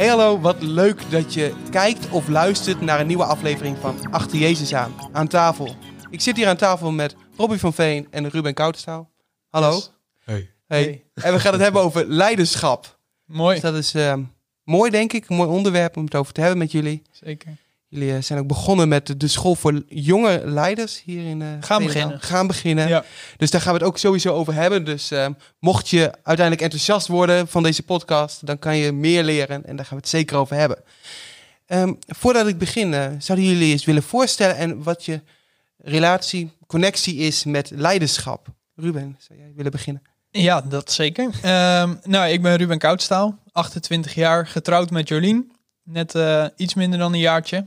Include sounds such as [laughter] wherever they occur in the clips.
Hey hallo, wat leuk dat je kijkt of luistert naar een nieuwe aflevering van Achter Jezus aan, aan tafel. Ik zit hier aan tafel met Robbie van Veen en Ruben Koutenstaal. Hallo. Yes. Hey. Hey. En we gaan het hebben over leiderschap. Mooi, Dus dat is ehm, mooi denk ik, een mooi onderwerp om het over te hebben met jullie. zeker. Jullie eh, zijn ook begonnen met de school voor jonge leiders hier in eh Gaan beginnen. Gaan beginnen. Ja. Dus daar gaan we het ook sowieso over hebben. Dus ehm, mocht je uiteindelijk enthousiast worden van deze podcast, dan kan je meer leren en daar gaan we het zeker over hebben. Ehm, voordat ik begin, eh, zouden jullie eens willen voorstellen en wat je relatie, connectie is met leiderschap? Ruben, zou jij willen beginnen? Ja, dat zeker. Ehm, nou, ik ben Ruben Koudstaal, 28 jaar, getrouwd met Jolien. Net eh, iets minder dan een jaartje.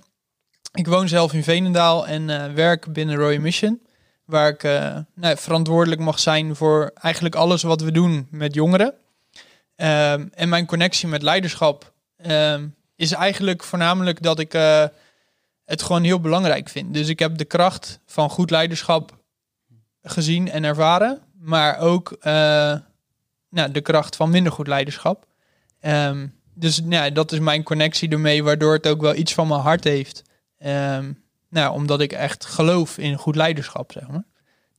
Ik woon zelf in Veenendaal en eh, werk binnen Royal Mission. Waar ik eh, nou, verantwoordelijk mag zijn voor eigenlijk alles wat we doen met jongeren. Ehm, en mijn connectie met leiderschap ehm, is eigenlijk voornamelijk dat ik eh, het gewoon heel belangrijk vind. Dus ik heb de kracht van goed leiderschap gezien en ervaren. Maar ook nou, de kracht van minder goed leiderschap. Ehm, dus nou, dat is mijn connectie ermee, waardoor het ook wel iets van mijn hart heeft. Ehm, nou, omdat ik echt geloof in goed leiderschap, zeg maar.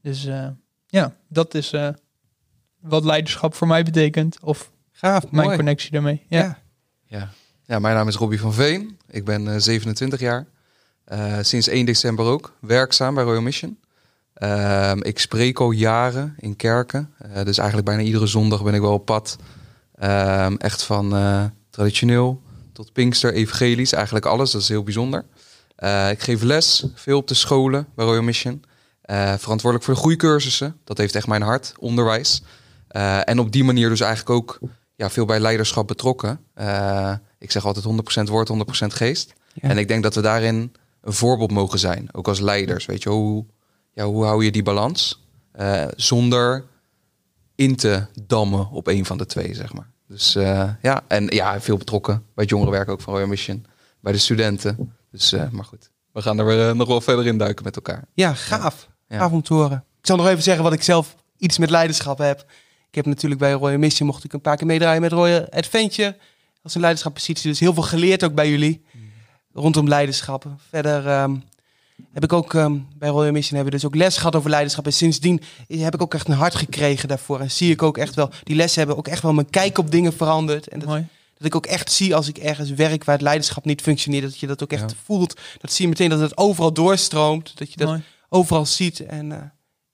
Dus eh, ja, dat is eh, wat leiderschap voor mij betekent. Of Gaaf, mijn mooi. connectie daarmee. Ja. Ja. Ja. ja, mijn naam is Robbie van Veen. Ik ben eh, 27 jaar. Eh, sinds 1 december ook werkzaam bij Royal Mission. Ehm, ik spreek al jaren in kerken. Eh, dus eigenlijk bijna iedere zondag ben ik wel op pad. Ehm, echt van eh, traditioneel tot Pinkster, evangelisch. Eigenlijk alles, dat is heel bijzonder. Eh, ik geef les, veel op de scholen bij Royal Mission. Eh, verantwoordelijk voor de groeicursussen. Dat heeft echt mijn hart, onderwijs. Eh, en op die manier dus eigenlijk ook ja, veel bij leiderschap betrokken. Ik zeg altijd 100% woord, 100% geest. Ja. En ik denk dat we daarin een voorbeeld mogen zijn. Ook als leiders. Weet je, hoe, ja, hoe hou je die balans? Zonder in te dammen op een van de twee, zeg maar. Dus ja, en ja, veel betrokken bij het jongerenwerk ook van Royal Mission. Bij de studenten. Dus, eh, maar goed. We gaan er weer, eh, nog wel verder in duiken met elkaar. Ja, gaaf. Ja. Gaaf om te horen. Ik zal nog even zeggen wat ik zelf iets met leiderschap heb. Ik heb natuurlijk bij Royal Mission mocht ik een paar keer meedraaien met Royal Adventure. Als een leiderschappositie. Dus heel veel geleerd ook bij jullie. Rondom leiderschap. Verder ehm, heb ik ook ehm, bij Royal Mission hebben we dus ook les gehad over leiderschap. En sindsdien heb ik ook echt een hart gekregen daarvoor. En zie ik ook echt wel, die lessen hebben ook echt wel mijn kijk op dingen veranderd. En dat, Mooi. Dat ik ook echt zie als ik ergens werk waar het leiderschap niet functioneert. Dat je dat ook echt Ja. voelt. Dat zie je meteen dat het overal doorstroomt. Dat je dat Mooi. overal ziet. En eh,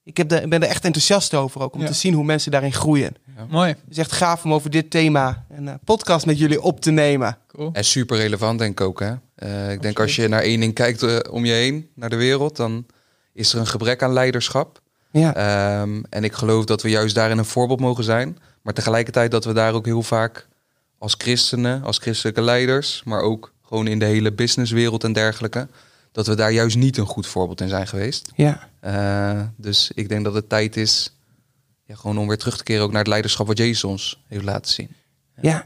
ik heb de, ben er echt enthousiast over ook. Om Ja. te zien hoe mensen daarin groeien. Mooi. Het is echt gaaf om over dit thema een eh, podcast met jullie op te nemen. Cool. En super relevant denk ik ook. Hè? Eh, ik denk als je naar één ding kijkt om je heen, naar de wereld, dan is er een gebrek aan leiderschap. Ja, Ehm, en ik geloof dat we juist daarin een voorbeeld mogen zijn. Maar tegelijkertijd dat we daar ook heel vaak als christenen, als christelijke leiders, maar ook gewoon in de hele businesswereld en dergelijke, dat we daar juist niet een goed voorbeeld in zijn geweest. ja. Eh, dus ik denk dat het tijd is ja, gewoon om weer terug te keren ook naar het leiderschap wat Jezus ons heeft laten zien. ja.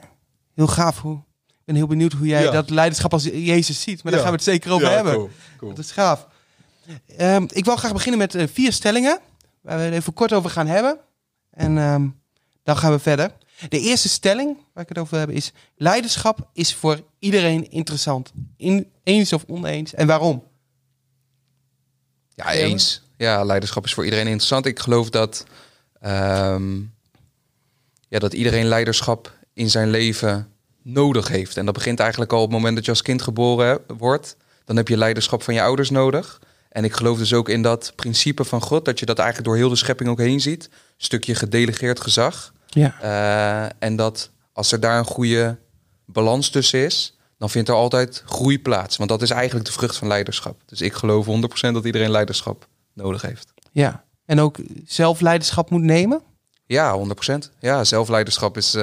heel gaaf. Hoe, ik ben heel benieuwd hoe jij Ja. dat leiderschap als Jezus ziet. Maar daar gaan we het zeker over hebben. cool, cool. Dat is gaaf. Ehm, ik wil graag beginnen met eh, vier stellingen. Waar we het even kort over gaan hebben. En ehm, dan gaan we verder. De eerste stelling waar ik het over heb is... Leiderschap is voor iedereen interessant. In, eens of oneens. En waarom? Ja, eens. Ja, leiderschap is voor iedereen interessant. Ik geloof dat, ehm, ja, dat iedereen leiderschap in zijn leven nodig heeft. En dat begint eigenlijk al op het moment dat je als kind geboren wordt. Dan heb je leiderschap van je ouders nodig. En ik geloof dus ook in dat principe van God, dat je dat eigenlijk door heel de schepping ook heen ziet. Een stukje gedelegeerd gezag. Ja. Eh, en dat als er daar een goede balans tussen is, dan vindt er altijd groei plaats. Want dat is eigenlijk de vrucht van leiderschap. Dus ik geloof 100% dat iedereen leiderschap nodig heeft. ja. En ook zelf leiderschap moet nemen? Ja, 100%. Ja, zelfleiderschap is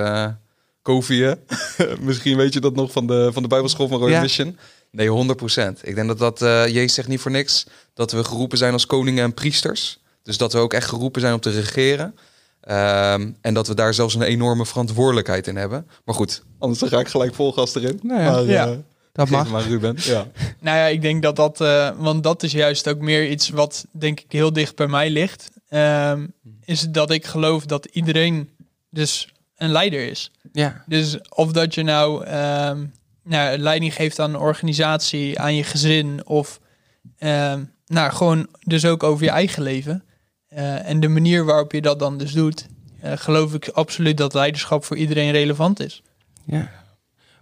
Kofi, hè? [laughs] Misschien weet je dat nog van de, van de Bijbelschool van Royal Ja. Mission. Nee, 100%. Ik denk dat dat, eh Jezus zegt niet voor niks, dat we geroepen zijn als koningen en priesters. Dus dat we ook echt geroepen zijn om te regeren. Ehm, en dat we daar zelfs een enorme verantwoordelijkheid in hebben. Maar goed, anders dan ga ik gelijk vol gas erin. Nou ja, maar, ja. eh, Dat mag. maar Ruben. Ja. [laughs] Nou ja, ik denk dat dat, eh, want dat is juist ook meer iets wat denk ik heel dicht bij mij ligt. Ehm, is dat ik geloof dat iedereen dus een leider is. Ja. Dus of dat je nou ehm, nou, leiding geeft aan een organisatie, aan je gezin of ehm, nou, gewoon dus ook over je eigen leven. Eh, en de manier waarop je dat dan dus doet, eh, geloof ik absoluut dat leiderschap voor iedereen relevant is. Ja.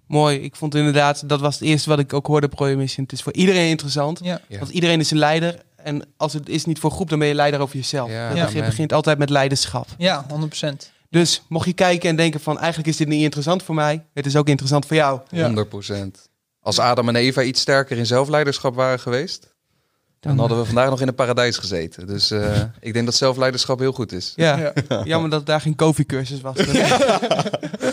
Mooi. Ik vond inderdaad, dat was het eerste wat ik ook hoorde Royal Mission. Het is voor iedereen interessant. Ja. Ja. Want iedereen is een leider. En als het is niet voor groep, dan ben je leider over jezelf. Ja, Dat Ja. begint, begint altijd met leiderschap. Ja, 100%. Dus mocht je kijken en denken van eigenlijk is dit niet interessant voor mij. Het is ook interessant voor jou. Ja. 100%. Als Adam en Eva iets sterker in zelfleiderschap waren geweest, dan hadden we vandaag nog in een paradijs gezeten. Dus eh, [laughs] ik denk dat zelfleiderschap heel goed is. Ja. Ja. Jammer dat daar geen koffiecursus was. [laughs]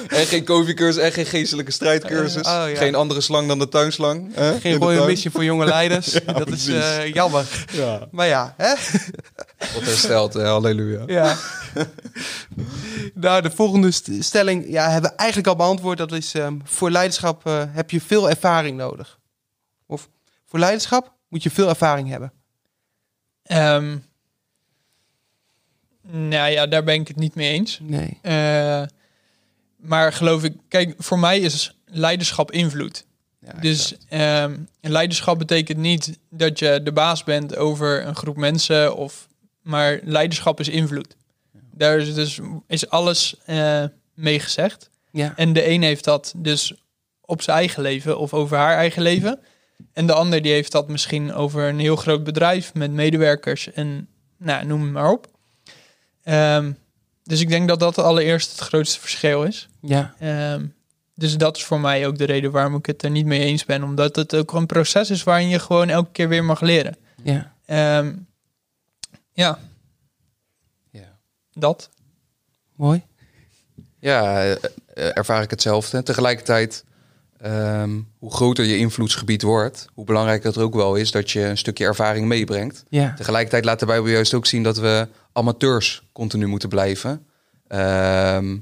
En geen koffiecursus en geen geestelijke strijdcursus. Oh, ja. Geen andere slang dan de tuinslang. hè, Geen tuin. Mission voor jonge leiders. [laughs] dat is eh, jammer. Ja. Maar ja, hè? Wat hersteld, halleluja. Ja. nou, de volgende st- stelling ja, hebben we eigenlijk al beantwoord. Dat is ehm, voor leiderschap eh, heb je veel ervaring nodig. Of voor leiderschap moet je veel ervaring hebben. Ehm, nou ja, daar ben ik het niet mee eens. Nee. Eh, maar geloof ik, kijk, voor mij is leiderschap invloed. Ja, Dus ehm, leiderschap betekent niet dat je de baas bent over een groep mensen, of, maar leiderschap is invloed. Daar is dus is alles eh mee gezegd. Ja. En de een heeft dat dus op zijn eigen leven of over haar eigen leven. En de ander die heeft dat misschien over een heel groot bedrijf met medewerkers en nou, noem het maar op. Ehm, dus ik denk dat dat allereerst het grootste verschil is. Ja. Ehm, dus dat is voor mij ook de reden waarom ik het er niet mee eens ben. Omdat het ook een proces is waarin je gewoon elke keer weer mag leren. Ja. Ehm, ja, Ja. dat. Mooi. Ja, eh, eh, ervaar ik hetzelfde. Tegelijkertijd, ehm, hoe groter je invloedsgebied wordt, hoe belangrijker het er ook wel is dat je een stukje ervaring meebrengt. Ja. Tegelijkertijd laat de Bijbel juist ook zien dat we amateurs continu moeten blijven. Ehm,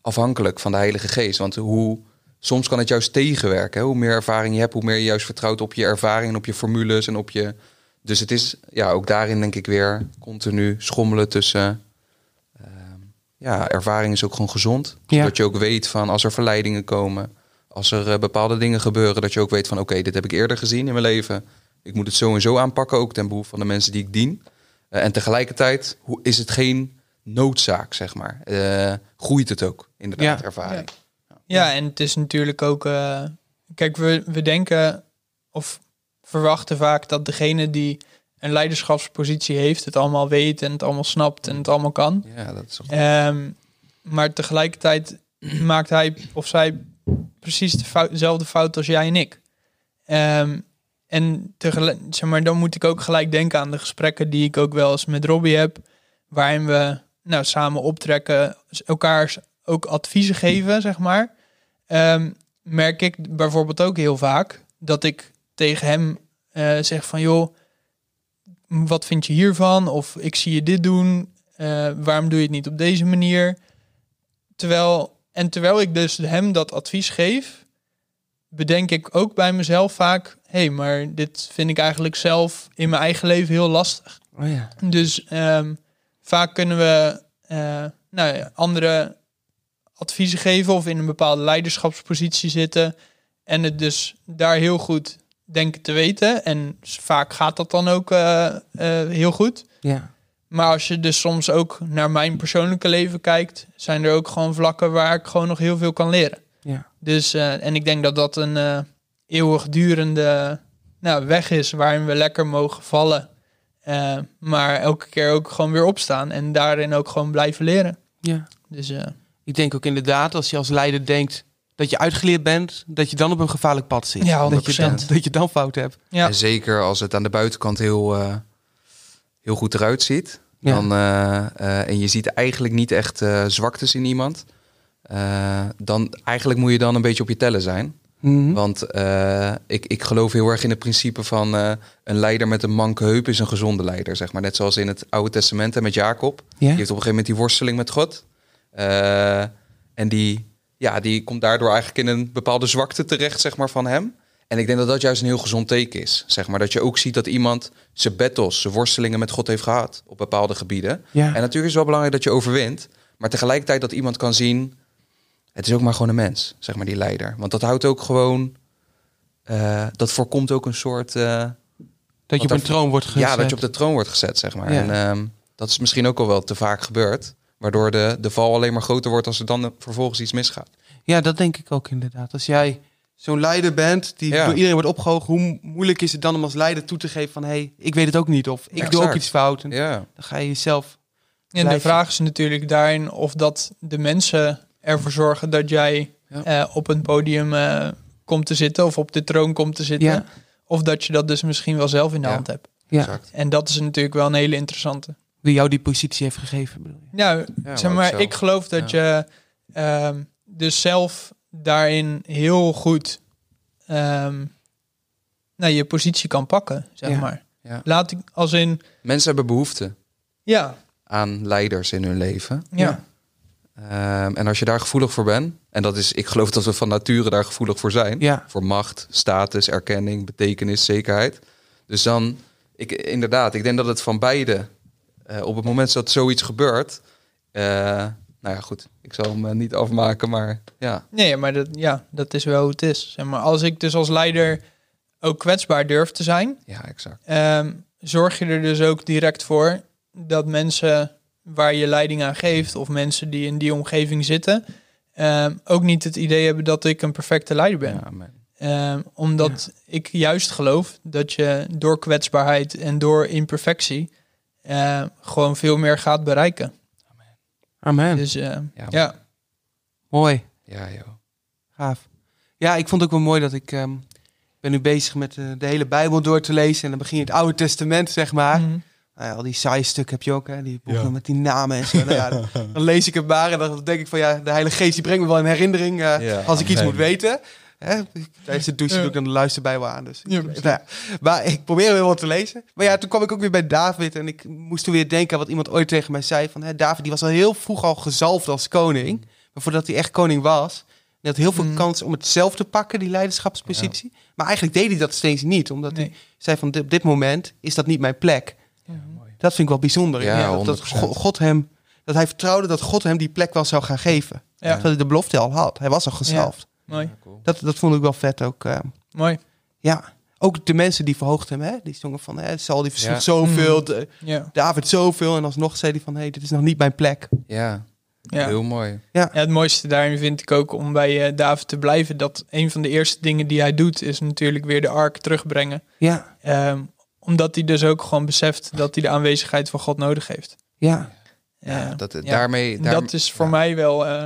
afhankelijk van de Heilige Geest. Want hoe, soms kan het juist tegenwerken. Hè? Hoe meer ervaring je hebt, hoe meer je juist vertrouwt op je ervaring en op je formules en op je. Dus het is ja, ook daarin denk ik weer continu schommelen tussen. ehm, ja, ervaring is ook gewoon gezond. Ja. Dat je ook weet van als er verleidingen komen, als er eh, bepaalde dingen gebeuren, dat je ook weet van oké, dit heb ik eerder gezien in mijn leven. Ik moet het zo en zo aanpakken, ook ten behoeve van de mensen die ik dien. Eh, en tegelijkertijd hoe, is het geen noodzaak, zeg maar. Eh, groeit het ook, inderdaad, Ja. ervaring. Ja, en het is natuurlijk ook. eh, kijk, we, we denken of verwachten vaak dat degene die een leiderschapspositie heeft, het allemaal weet en het allemaal snapt en het allemaal kan. Ja, dat is toch... Ehm, maar tegelijkertijd maakt hij of zij precies dezelfde fout als jij en ik. Ehm, en zeg maar, dan moet ik ook gelijk denken aan de gesprekken die ik ook wel eens met Robbie heb, waarin we nou, samen optrekken, elkaar ook adviezen geven, zeg maar. Ehm, merk ik bijvoorbeeld ook heel vaak dat ik tegen hem eh, zeg van joh, wat vind je hiervan? Of ik zie je dit doen. Eh, waarom doe je het niet op deze manier? Terwijl, en terwijl ik dus hem dat advies geef, bedenk ik ook bij mezelf vaak: hé, hey, maar dit vind ik eigenlijk zelf in mijn eigen leven heel lastig. Oh ja. Dus ehm, vaak kunnen we eh, nou ja, andere adviezen geven of in een bepaalde leiderschapspositie zitten. En het dus daar heel goed denken te weten. En vaak gaat dat dan ook eh, eh, heel goed. Ja. Maar als je dus soms ook naar mijn persoonlijke leven kijkt, zijn er ook gewoon vlakken waar ik gewoon nog heel veel kan leren. Ja. Dus, eh, en ik denk dat dat een eh, eeuwigdurende nou, weg is waarin we lekker mogen vallen. Eh, maar elke keer ook gewoon weer opstaan en daarin ook gewoon blijven leren. Ja. Dus eh, Ik denk ook inderdaad, als je als leider denkt dat je uitgeleerd bent, dat je dan op een gevaarlijk pad zit. Ja, dat, je dan, 100%. dat je dan fout hebt. ja, En zeker als het aan de buitenkant heel, eh, heel goed eruit ziet. Ja. Dan, eh, eh, en je ziet eigenlijk niet echt eh, zwaktes in iemand. dan eigenlijk moet je dan een beetje op je tellen zijn. Mhm. Want ik, ik geloof heel erg in het principe van een leider met een manke heup is een gezonde leider. Zeg maar. Net zoals in het Oude Testament en met Jacob. Ja. Die heeft op een gegeven moment die worsteling met God. En die, ja, die komt daardoor eigenlijk in een bepaalde zwakte terecht zeg maar, van hem. En ik denk dat dat juist een heel gezond teken is. Zeg maar. Dat je ook ziet dat iemand zijn battles, zijn worstelingen met God heeft gehad op bepaalde gebieden. Ja. En natuurlijk is het wel belangrijk dat je overwint. Maar tegelijkertijd dat iemand kan zien... het is ook maar gewoon een mens, zeg maar, die leider. Want dat houdt ook gewoon eh, dat voorkomt ook een soort... eh, Dat je op een troon wordt gezet. ja, dat je op de troon wordt gezet, zeg maar. Ja. En ehm, dat is misschien ook al wel te vaak gebeurd. Waardoor de, de val alleen maar groter wordt als er dan vervolgens iets misgaat. Ja, dat denk ik ook inderdaad. Als jij zo'n leider bent die Ja. door iedereen wordt opgehogen, hoe moeilijk is het dan om als leider toe te geven van hé, hey, ik weet het ook niet of ik doe ook iets fout. En Ja, dan ga je jezelf. En de vraag is natuurlijk daarin of dat de mensen ervoor zorgen dat jij Ja. eh, op een podium eh, komt te zitten of op de troon komt te zitten. Ja. Of dat je dat dus misschien wel zelf in de Ja. hand hebt. Ja, exact. En dat is natuurlijk wel een hele interessante. wie jou die positie heeft gegeven. Bedoel je. Ja, Ja, zeg maar ik geloof dat je ehm, dus zelf daarin heel goed ehm, nou, je positie kan pakken, zeg Ja. maar. Ja. Laat ik als in, Mensen hebben behoefte ja, aan leiders in hun leven. ja, Ehm, en als je daar gevoelig voor bent, en dat is, ik geloof dat we van nature daar gevoelig voor zijn. Ja, Voor macht, status, erkenning, betekenis, zekerheid. Dus dan, ik, inderdaad, ik denk dat het van beide, eh, op het moment dat zoiets gebeurt, eh, nou ja, goed, ik zal hem eh, niet afmaken, maar ja. Nee, maar dat, ja, dat is wel hoe het is. Zeg maar, als ik dus als leider ook kwetsbaar durf te zijn, Ja, exact. ehm, zorg je er dus ook direct voor dat mensen waar je leiding aan geeft, of mensen die in die omgeving zitten, ehm, ook niet het idee hebben dat ik een perfecte leider ben. Ja. Ehm, omdat ik juist geloof dat je door kwetsbaarheid en door imperfectie gewoon veel meer gaat bereiken. Amen. Dus eh, Ja, ja, Mooi, Ja, joh. gaaf. Ja, ik vond het ook wel mooi dat ik ehm, ben nu bezig met eh, de hele Bijbel door te lezen. En dan begin je het Oude Testament, zeg maar. Mhm. Nou ja, al die saaie stukken heb je ook, hè? Die boeken Ja. met die namen en zo. Nou ja, dan, dan lees ik het maar en dan denk ik van ja, de Heilige Geest die brengt me wel in herinnering eh, Ja, als ik iets moet weten. Hè? Tijdens het douchen Ja. doe ik dan de luisterbijbel aan. Dus. Ja, nou ja, maar ik probeer wel wat te lezen. Maar ja, toen kwam ik ook weer bij David en ik moest toen weer denken aan wat iemand ooit tegen mij zei. Van, hè, David die was al heel vroeg al gezalfd als koning. Maar voordat hij echt koning was, hij had heel veel Mm. kans om het zelf te pakken, die leiderschapspositie. Maar eigenlijk deed hij dat steeds niet, omdat Nee. hij zei van op dit moment is dat niet mijn plek. Dat vind ik wel bijzonder. Ja, dat, dat 100%. Go- God hem, dat hij vertrouwde dat God hem die plek wel zou gaan geven. Ja. Dat hij de belofte al had. Hij was al gezalfd. Mooi, Ja, cool. Dat, dat vond ik wel vet ook. eh, mooi. ja, ook de mensen die verhoogd hem, hè? die zongen van, hè, Saul die versloeg Ja. zoveel, de- Ja. David zoveel. En alsnog zei hij van, hé, hey, dit is nog niet mijn plek. Ja, Ja. heel mooi. ja, het mooiste daarin vind ik ook om bij eh, David te blijven. Dat een van de eerste dingen die hij doet is natuurlijk weer de ark terugbrengen. Ja, Ehm, omdat hij dus ook gewoon beseft dat hij de aanwezigheid van God nodig heeft. ja, Ja, dat, ja. Daarmee, daar- dat is voor ja. mij wel eh,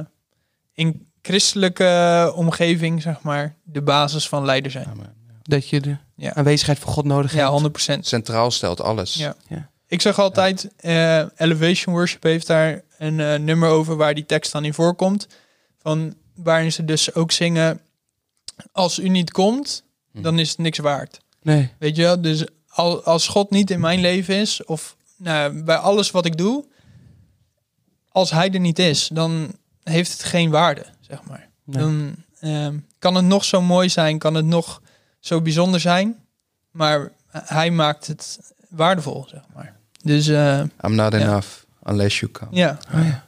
in christelijke omgeving, zeg maar, de basis van leider zijn. Ja, man. dat je de Ja. aanwezigheid van God nodig hebt. Ja, 100%. Centraal stelt alles. Ja. Ja. Ik zeg altijd, eh, Elevation Worship heeft daar een eh, nummer over waar die tekst dan in voorkomt. Van, waarin ze dus ook zingen, als u niet komt, Hm. dan is het niks waard. Nee, Weet je wel? Dus al, als God niet in mijn leven is, of nou, bij alles wat ik doe, als hij er niet is, dan heeft het geen waarde, zeg maar. nee. Dan ehm, kan het nog zo mooi zijn, kan het nog zo bijzonder zijn, maar hij maakt het waardevol, zeg maar. Dus eh, I'm not enough unless you come. ja, Oh ja.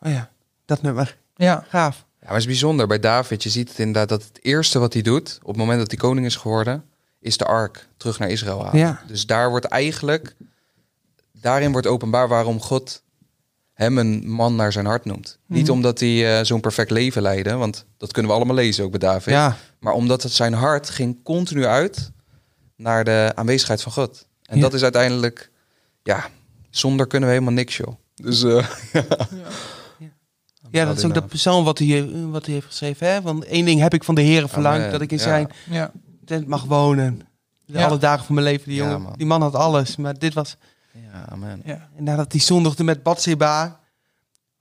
Oh ja, dat nummer. ja, Gaaf. Ja, maar het is bijzonder bij David. Je ziet het inderdaad dat het eerste wat hij doet op het moment dat hij koning is geworden, is de ark terug naar Israël halen. Ja. Dus daar wordt eigenlijk, daarin wordt openbaar waarom God hem een man naar zijn hart noemt. Niet Mhm. omdat hij eh, zo'n perfect leven leidde, want dat kunnen we allemaal lezen ook bij David. Ja, Maar omdat het zijn hart ging continu uit naar de aanwezigheid van God. En Ja. dat is uiteindelijk, ja, zonder kunnen we helemaal niks, joh. Dus [laughs] uh, ja dat is ook dat psalm wat hij, eh, wat hij heeft geschreven. Hè? Want één ding heb ik van de Heren verlangd, Amen. dat ik in Ja. zijn ja, tent mag wonen. De Ja. Alle dagen van mijn leven. Die, Ja, jongen, man. die man had alles, maar dit was... Ja, amen. ja, En nadat hij zondigde met Bathseba,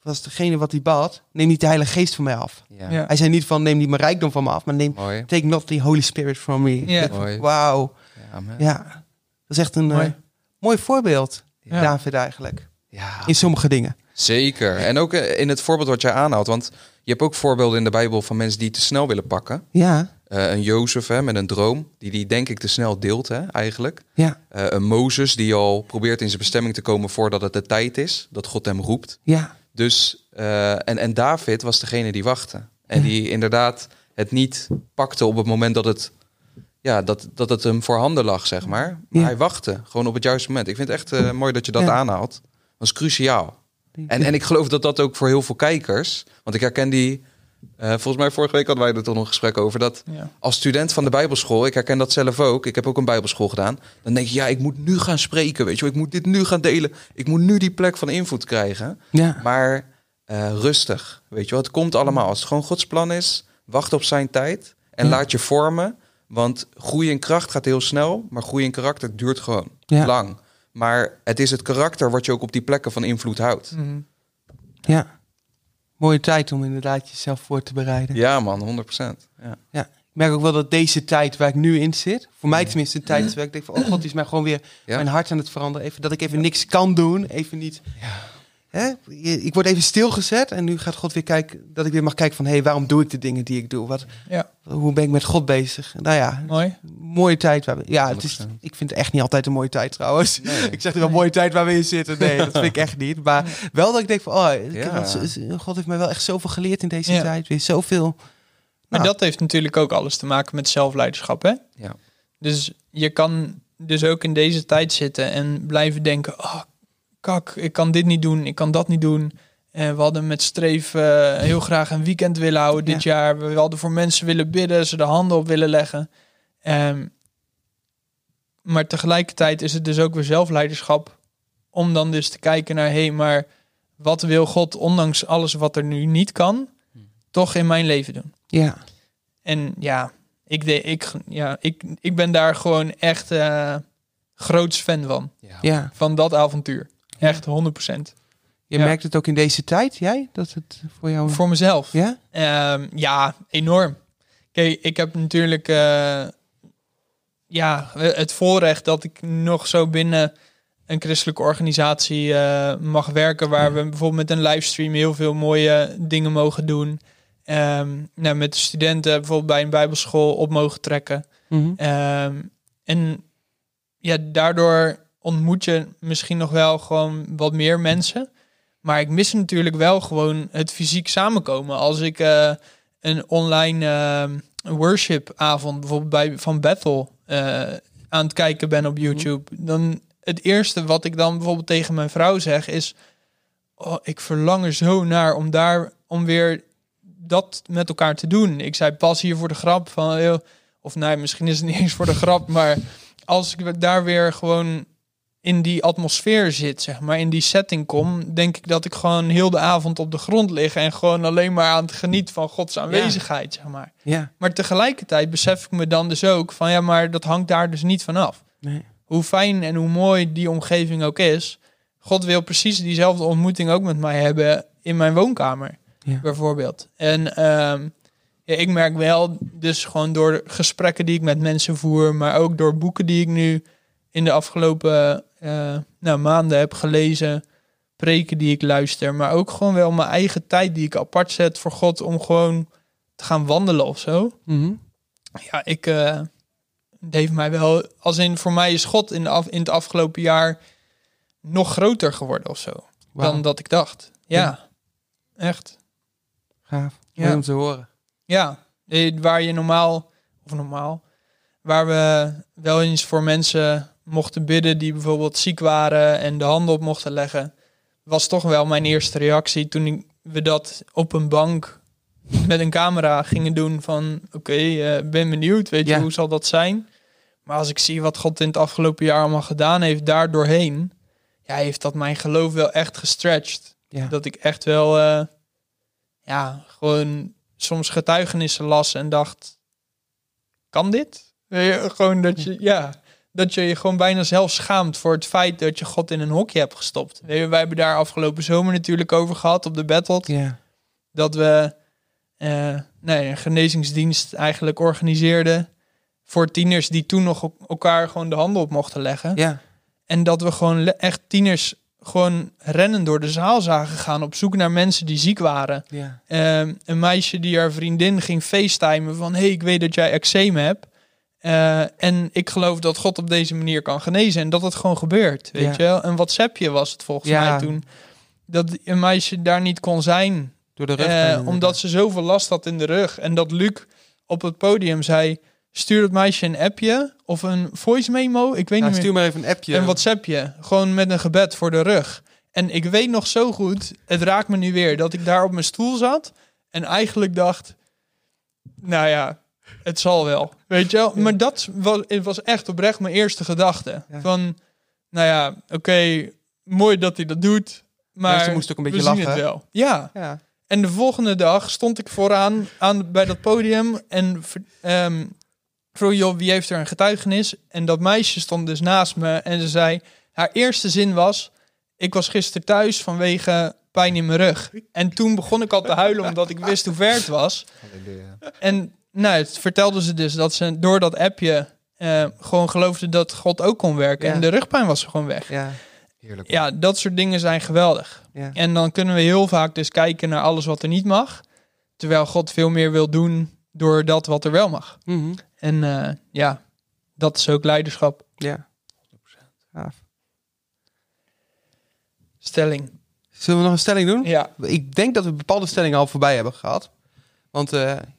was degene wat hij bad, neem niet de Heilige Geest van mij af. Ja, Ja. Hij zei niet van, neem niet mijn rijkdom van me af, maar neem, mooi. take not the Holy Spirit from me. Ja. Wauw. Ja, amen. Ja, dat is echt een Mooi. eh, mooi voorbeeld, Ja. David eigenlijk. Ja, In sommige dingen. zeker. En ook eh, in het voorbeeld wat jij aanhaalt, want je hebt ook voorbeelden in de Bijbel van mensen die te snel willen pakken. Ja, Eh, een Jozef hè, met een droom, die die denk ik te snel deelt hè, eigenlijk. ja, Eh, een Mozes die al probeert in zijn bestemming te komen voordat het de tijd is, dat God hem roept. ja, Dus, eh, en, en David was degene die wachtte. En die inderdaad het niet pakte op het moment dat het ja, dat, dat het hem voorhanden lag, zeg maar. Maar Ja. hij wachtte gewoon op het juiste moment. Ik vind het echt mooi dat je dat Ja. aanhaalt. Dat is cruciaal. En, en ik geloof dat dat ook voor heel veel kijkers... Want ik herken die... eh, volgens mij vorige week hadden wij er toch nog een gesprek over... dat Ja. als student van de bijbelschool... ik herken dat zelf ook... ik heb ook een bijbelschool gedaan... dan denk je, ja, ik moet nu gaan spreken, weet je wel. Ik moet dit nu gaan delen. Ik moet nu die plek van invloed krijgen. Ja. Maar eh, rustig, weet je wel. Het komt allemaal. Als het gewoon Gods plan is... wacht op zijn tijd... en Ja. laat je vormen... Want groei in kracht gaat heel snel, maar groei in karakter duurt gewoon lang. Maar het is het karakter wat je ook op die plekken van invloed houdt. Mhm. ja. Mooie tijd om inderdaad jezelf voor te bereiden. Ja, man, 100%. Ja. Ja, ik merk ook wel dat deze tijd waar ik nu in zit, voor mij tenminste een tijd waar ik denk van, oh god, die is mij gewoon weer Ja. mijn hart aan het veranderen. Even, dat ik even niks kan doen, even niet. Hè? Ik word even stilgezet en nu gaat God weer kijken, dat ik weer mag kijken van, hé, hey, waarom doe ik de dingen die ik doe? Wat, ja, hoe ben ik met God bezig? Nou ja, mooi. mooie tijd waar we, ja, het is, 100%. ik vind het echt niet altijd een mooie tijd trouwens. Nee. Ik zeg er wel mooie tijd waar we in zitten. Nee, dat vind ik echt niet. Maar wel dat ik denk van, oh, Ja. God heeft mij wel echt zoveel geleerd in deze Ja. tijd. Weer zoveel. Maar Nou. dat heeft natuurlijk ook alles te maken met zelfleiderschap, hè? Ja. Dus je kan dus ook in deze tijd zitten en blijven denken... Oh, kak, ik kan dit niet doen, ik kan dat niet doen. Eh, we hadden met Streef eh, heel graag een weekend willen houden dit jaar. We hadden voor mensen willen bidden, ze de handen op willen leggen. Ehm, maar tegelijkertijd is het dus ook weer zelfleiderschap... om dan dus te kijken naar... hé, hey, maar wat wil God, ondanks alles wat er nu niet kan... toch in mijn leven doen? Ja, En ja, ik, de, ik, ja ik, ik ben daar gewoon echt eh groots fan van. Ja. ja. Van dat avontuur. Echt 100%. Je merkt het ook in deze tijd, jij? Dat het voor jou... Voor mezelf. Ja? Ehm, ja, enorm. Kijk, ik heb natuurlijk eh, ja, het voorrecht dat ik nog zo binnen een christelijke organisatie eh, mag werken, waar we bijvoorbeeld met een livestream heel veel mooie dingen mogen doen. Ehm, nou, met de studenten bijvoorbeeld bij een bijbelschool op mogen trekken. Mhm. Ehm, en ja, daardoor ontmoet je misschien nog wel gewoon wat meer mensen. Maar ik mis natuurlijk wel gewoon het fysiek samenkomen. Als ik eh, een online ehm, worshipavond bijvoorbeeld bij Van Bethel eh, aan het kijken ben op YouTube, dan het eerste wat ik dan bijvoorbeeld tegen mijn vrouw zeg is: oh, ik verlang er zo naar om daar om weer dat met elkaar te doen. Ik zei pas hier voor de grap van, of nee, misschien is het niet eens voor de grap, maar als ik daar weer gewoon in die atmosfeer zit, zeg maar, in die setting kom, denk ik dat ik gewoon heel de avond op de grond lig en gewoon alleen maar aan het genieten van Gods aanwezigheid, zeg maar. Ja. Maar tegelijkertijd besef ik me dan dus ook van, ja, maar dat hangt daar dus niet vanaf. Nee. Hoe fijn en hoe mooi die omgeving ook is, God wil precies diezelfde ontmoeting ook met mij hebben in mijn woonkamer Ja. bijvoorbeeld. En ehm, ja, ik merk wel, dus gewoon door gesprekken die ik met mensen voer, maar ook door boeken die ik nu in de afgelopen eh, nou, maanden heb gelezen, preken die ik luister, maar ook gewoon wel mijn eigen tijd die ik apart zet voor God om gewoon te gaan wandelen of zo. Mhm. Ja, ik het heeft mij wel, als in voor mij is God in, de af, in het afgelopen jaar nog groter geworden of zo dan dat ik dacht. Ja, echt. Gaaf. Ja. Om te horen. Ja, eh, waar je normaal, of normaal, waar we wel eens voor mensen mochten bidden die bijvoorbeeld ziek waren en de handen op mochten leggen, was toch wel mijn eerste reactie toen ik- we dat op een bank met een camera gingen doen van oké, eh, ben benieuwd, weet je, hoe zal dat zijn? Maar als ik zie wat God in het afgelopen jaar allemaal gedaan heeft daar doorheen, ja, heeft dat mijn geloof wel echt gestretched. Ja. Dat ik echt wel, eh, ja, gewoon soms getuigenissen las en dacht, kan dit? Gewoon dat je, ja, dat je je gewoon bijna zelf schaamt voor het feit dat je God in een hokje hebt gestopt. Wij hebben daar afgelopen zomer natuurlijk over gehad op de Battle. Dat we eh, nee, een genezingsdienst eigenlijk organiseerden voor tieners die toen nog op elkaar gewoon de handen op mochten leggen. En dat we gewoon echt tieners gewoon rennen door de zaal zagen gaan op zoek naar mensen die ziek waren. Ehm, een meisje die haar vriendin ging facetimen van... hey, ik weet dat jij eczeem hebt. Eh, en ik geloof dat God op deze manier kan genezen. En dat het gewoon gebeurt, weet Ja. je wel. Een WhatsAppje was het volgens Ja. mij toen. Dat een meisje daar niet kon zijn. Door de rug. eh, omdat ze zoveel last had in de rug. En dat Luc op het podium zei... stuur dat meisje een appje of een voice memo. Ik weet niet meer. stuur maar even een appje. Een WhatsAppje. Gewoon met een gebed voor de rug. En ik weet nog zo goed, het raakt me nu weer, dat ik daar op mijn stoel zat en eigenlijk dacht, nou ja, het zal wel. Weet je wel? Maar dat was, het was echt oprecht mijn eerste gedachte. Ja. Van, nou ja, oké, mooi dat hij dat doet, maar ze moest ook een beetje we zien lachen, het wel. Ja, Ja. en de volgende dag stond ik vooraan aan, bij dat podium en ehm, vroeg, joh, wie heeft er een getuigenis? En dat meisje stond dus naast me en ze zei, haar eerste zin was, ik was gisteren thuis vanwege pijn in mijn rug. En toen begon ik al te huilen omdat ik wist hoe ver het was. Halleluja. En nou, het vertelde ze dus dat ze door dat appje eh, gewoon geloofde dat God ook kon werken. Ja. En de rugpijn was gewoon weg. Ja. Heerlijk. Ja, dat soort dingen zijn geweldig. Ja. En dan kunnen we heel vaak dus kijken naar alles wat er niet mag. Terwijl God veel meer wil doen door dat wat er wel mag. Mhm. En eh, ja, dat is ook leiderschap. Ja. Gaaf. Stelling. Zullen we nog een stelling doen? Ja. Ik denk dat we bepaalde stellingen al voorbij hebben gehad. Want eh, ik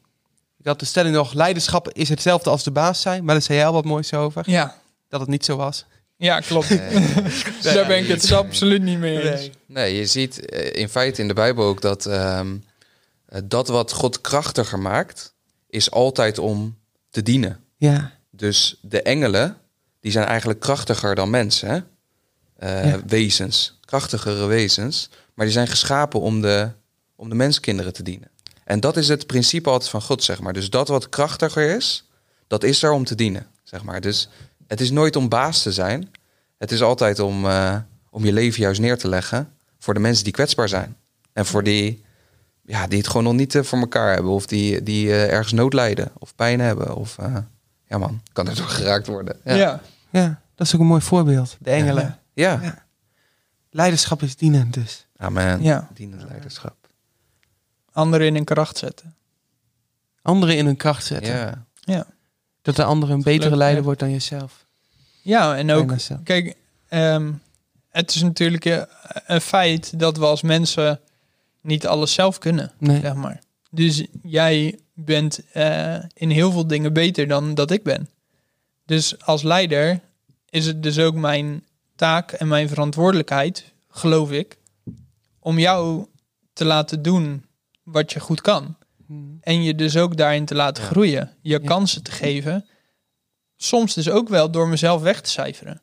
had de stelling nog, leiderschap is hetzelfde als de baas zijn. Maar daar zei jij al wat moois over. Ja, Dat het niet zo was. ja klopt. Nee. [laughs] Daar ben ik het absoluut niet mee eens. Nee. Je ziet eh, in feite in de Bijbel ook dat ehm, eh, dat wat God krachtiger maakt, is altijd om te dienen. Ja. Dus de engelen, die zijn eigenlijk krachtiger dan mensen, hè? Eh, Ja. wezens, krachtigere wezens, maar die zijn geschapen om de, om de menskinderen te dienen. En dat is het principe altijd van God, zeg maar. Dus dat wat krachtiger is, dat is er om te dienen, zeg maar. Dus het is nooit om baas te zijn. Het is altijd om, eh, om je leven juist neer te leggen voor de mensen die kwetsbaar zijn. En voor die, ja, die het gewoon nog niet eh, voor elkaar hebben. Of die, die eh, ergens nood lijden of pijn hebben. Of, ja man, kan er door geraakt worden. Ja. Ja. ja, dat is ook een mooi voorbeeld. De engelen. Ja. ja. Leiderschap is dienend dus. Amen. Ja. Dienend leiderschap. Anderen in hun kracht zetten. Anderen in hun kracht zetten. Ja. Ja. Dat de ander een betere leuk, leider ja. wordt dan jezelf. Ja, en ook, kijk, ehm, het is natuurlijk een feit dat we als mensen niet alles zelf kunnen, Nee. zeg maar. Dus jij bent eh, in heel veel dingen beter dan dat ik ben. Dus als leider is het dus ook mijn taak en mijn verantwoordelijkheid, geloof ik, om jou te laten doen wat je goed kan. Mhm. En je dus ook daarin te laten Ja. groeien. Je Ja. kansen te geven. Soms dus ook wel door mezelf weg te cijferen.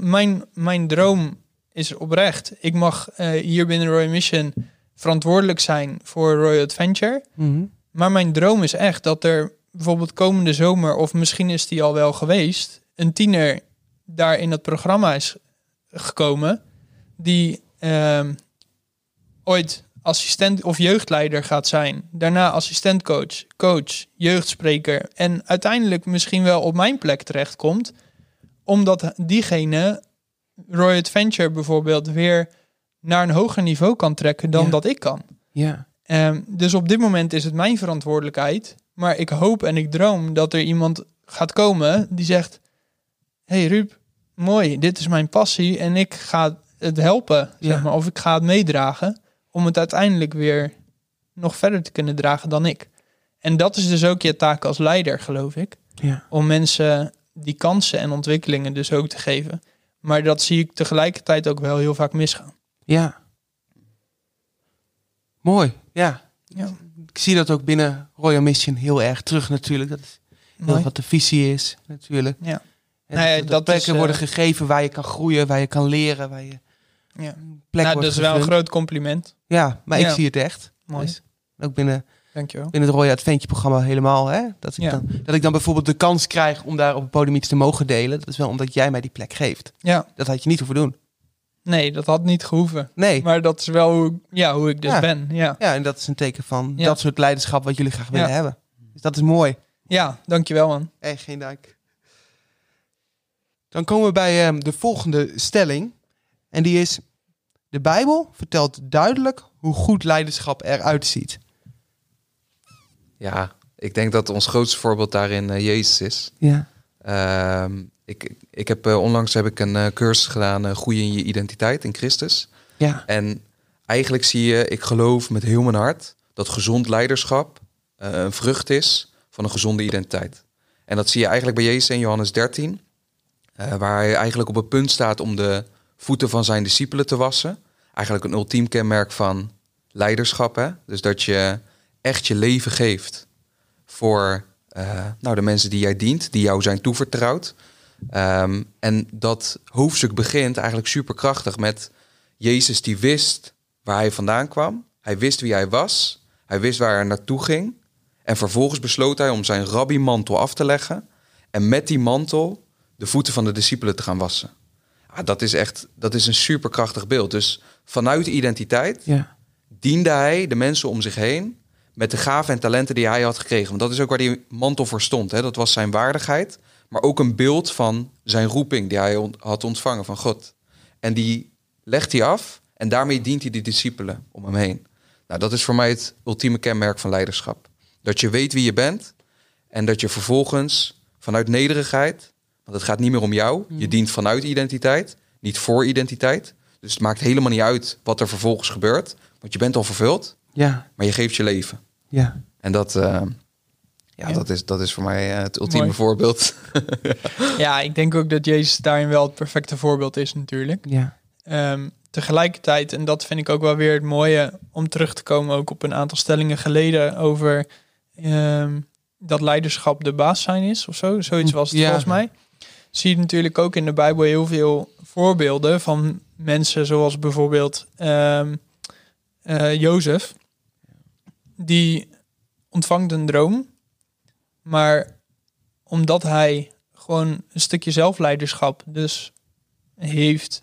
Mijn, mijn droom is oprecht. Ik mag eh, hier binnen Royal Mission verantwoordelijk zijn voor Royal Adventure. Mhm. Maar mijn droom is echt dat er bijvoorbeeld komende zomer, of misschien is die al wel geweest, een tiener daar in het programma is gekomen, die ehm, ooit assistent of jeugdleider gaat zijn, daarna assistentcoach, coach, jeugdspreker en uiteindelijk misschien wel op mijn plek terechtkomt, omdat diegene Roy Adventure bijvoorbeeld weer naar een hoger niveau kan trekken dan Ja. dat ik kan. Ja. Ehm, dus op dit moment is het mijn verantwoordelijkheid. Maar ik hoop en ik droom dat er iemand gaat komen die zegt: Hey Ruud, mooi, dit is mijn passie en ik ga het helpen, Ja. zeg maar, of ik ga het meedragen om het uiteindelijk weer nog verder te kunnen dragen dan ik. En dat is dus ook je taak als leider, geloof ik, Ja. om mensen die kansen en ontwikkelingen dus ook te geven. Maar dat zie ik tegelijkertijd ook wel heel vaak misgaan. Ja. Mooi. Ja. Ja, Ik zie dat ook binnen Royal Mission heel erg terug natuurlijk. Dat is heel wat de visie is natuurlijk. Ja. En Nou ja, dat, dat plekken is, eh, worden gegeven waar je kan groeien, waar je kan leren, waar je Ja. plek Nou, wordt dat is wel een groot compliment. Ja, maar ik zie het echt. Mooi. Dus ook binnen, Dankjewel. binnen het Royal Adventure programma helemaal. Hè? Dat, ik Ja. dan, dat ik dan bijvoorbeeld de kans krijg om daar op het podium iets te mogen delen. Dat is wel omdat jij mij die plek geeft. Ja, Dat had je niet hoeven doen. nee, dat had niet gehoeven. Nee. Maar dat is wel hoe, ik- ja, hoe ik dus Ja. ben. Ja. Ja, en dat is een teken van Ja. dat soort leiderschap wat jullie graag willen Ja. hebben. Dus dat is mooi. ja, dankjewel man. Hey, geen dank. Dan komen we bij ehm, de volgende stelling. En die is: De Bijbel vertelt duidelijk hoe goed leiderschap eruit ziet. Ja, ik denk dat ons grootste voorbeeld daarin eh, Jezus is. Ja. Ehm, ik, ik heb eh, onlangs heb ik een eh, cursus gedaan, eh Groeien in je identiteit in Christus. Ja. En eigenlijk zie je, ik geloof met heel mijn hart dat gezond leiderschap eh, een vrucht is van een gezonde identiteit. En dat zie je eigenlijk bij Jezus in Johannes 13. eh, waar hij eigenlijk op het punt staat om de voeten van zijn discipelen te wassen. Eigenlijk een ultiem kenmerk van leiderschap. Hè? Dus dat je echt je leven geeft voor eh, nou, de mensen die jij dient, die jou zijn toevertrouwd. Ehm, en dat hoofdstuk begint eigenlijk superkrachtig met Jezus die wist waar hij vandaan kwam. Hij wist wie hij was. Hij wist waar hij naartoe ging. En vervolgens besloot hij om zijn rabbi-mantel af te leggen. En met die mantel de voeten van de discipelen te gaan wassen. Ah, dat is echt dat is een superkrachtig beeld. Dus vanuit identiteit Ja. diende hij de mensen om zich heen met de gaven en talenten die hij had gekregen. Want dat is ook waar die mantel voor stond. Hè? Dat was zijn waardigheid, maar ook een beeld van zijn roeping die hij on- had ontvangen van God. En die legt hij af en daarmee dient hij de discipelen om hem heen. Nou, dat is voor mij het ultieme kenmerk van leiderschap. Dat je weet wie je bent en dat je vervolgens vanuit nederigheid, want het gaat niet meer om jou, je dient vanuit identiteit, niet voor identiteit. Dus het maakt helemaal niet uit wat er vervolgens gebeurt, want je bent al vervuld, Ja. maar je geeft je leven. Ja. En dat, eh, ja, Ja. Dat, is, dat is voor mij eh, het ultieme Mooi. voorbeeld. [laughs] Ja, ik denk ook dat Jezus daarin wel het perfecte voorbeeld is natuurlijk. Ja. Ehm, tegelijkertijd, en dat vind ik ook wel weer het mooie om terug te komen ook op een aantal stellingen geleden over ehm, dat leiderschap de baas zijn is of zo. Zoiets was het Ja. volgens mij. Zie je natuurlijk ook in de Bijbel heel veel voorbeelden van mensen zoals bijvoorbeeld eh, Jozef. Die ontvangt een droom, maar omdat hij gewoon een stukje zelfleiderschap dus heeft,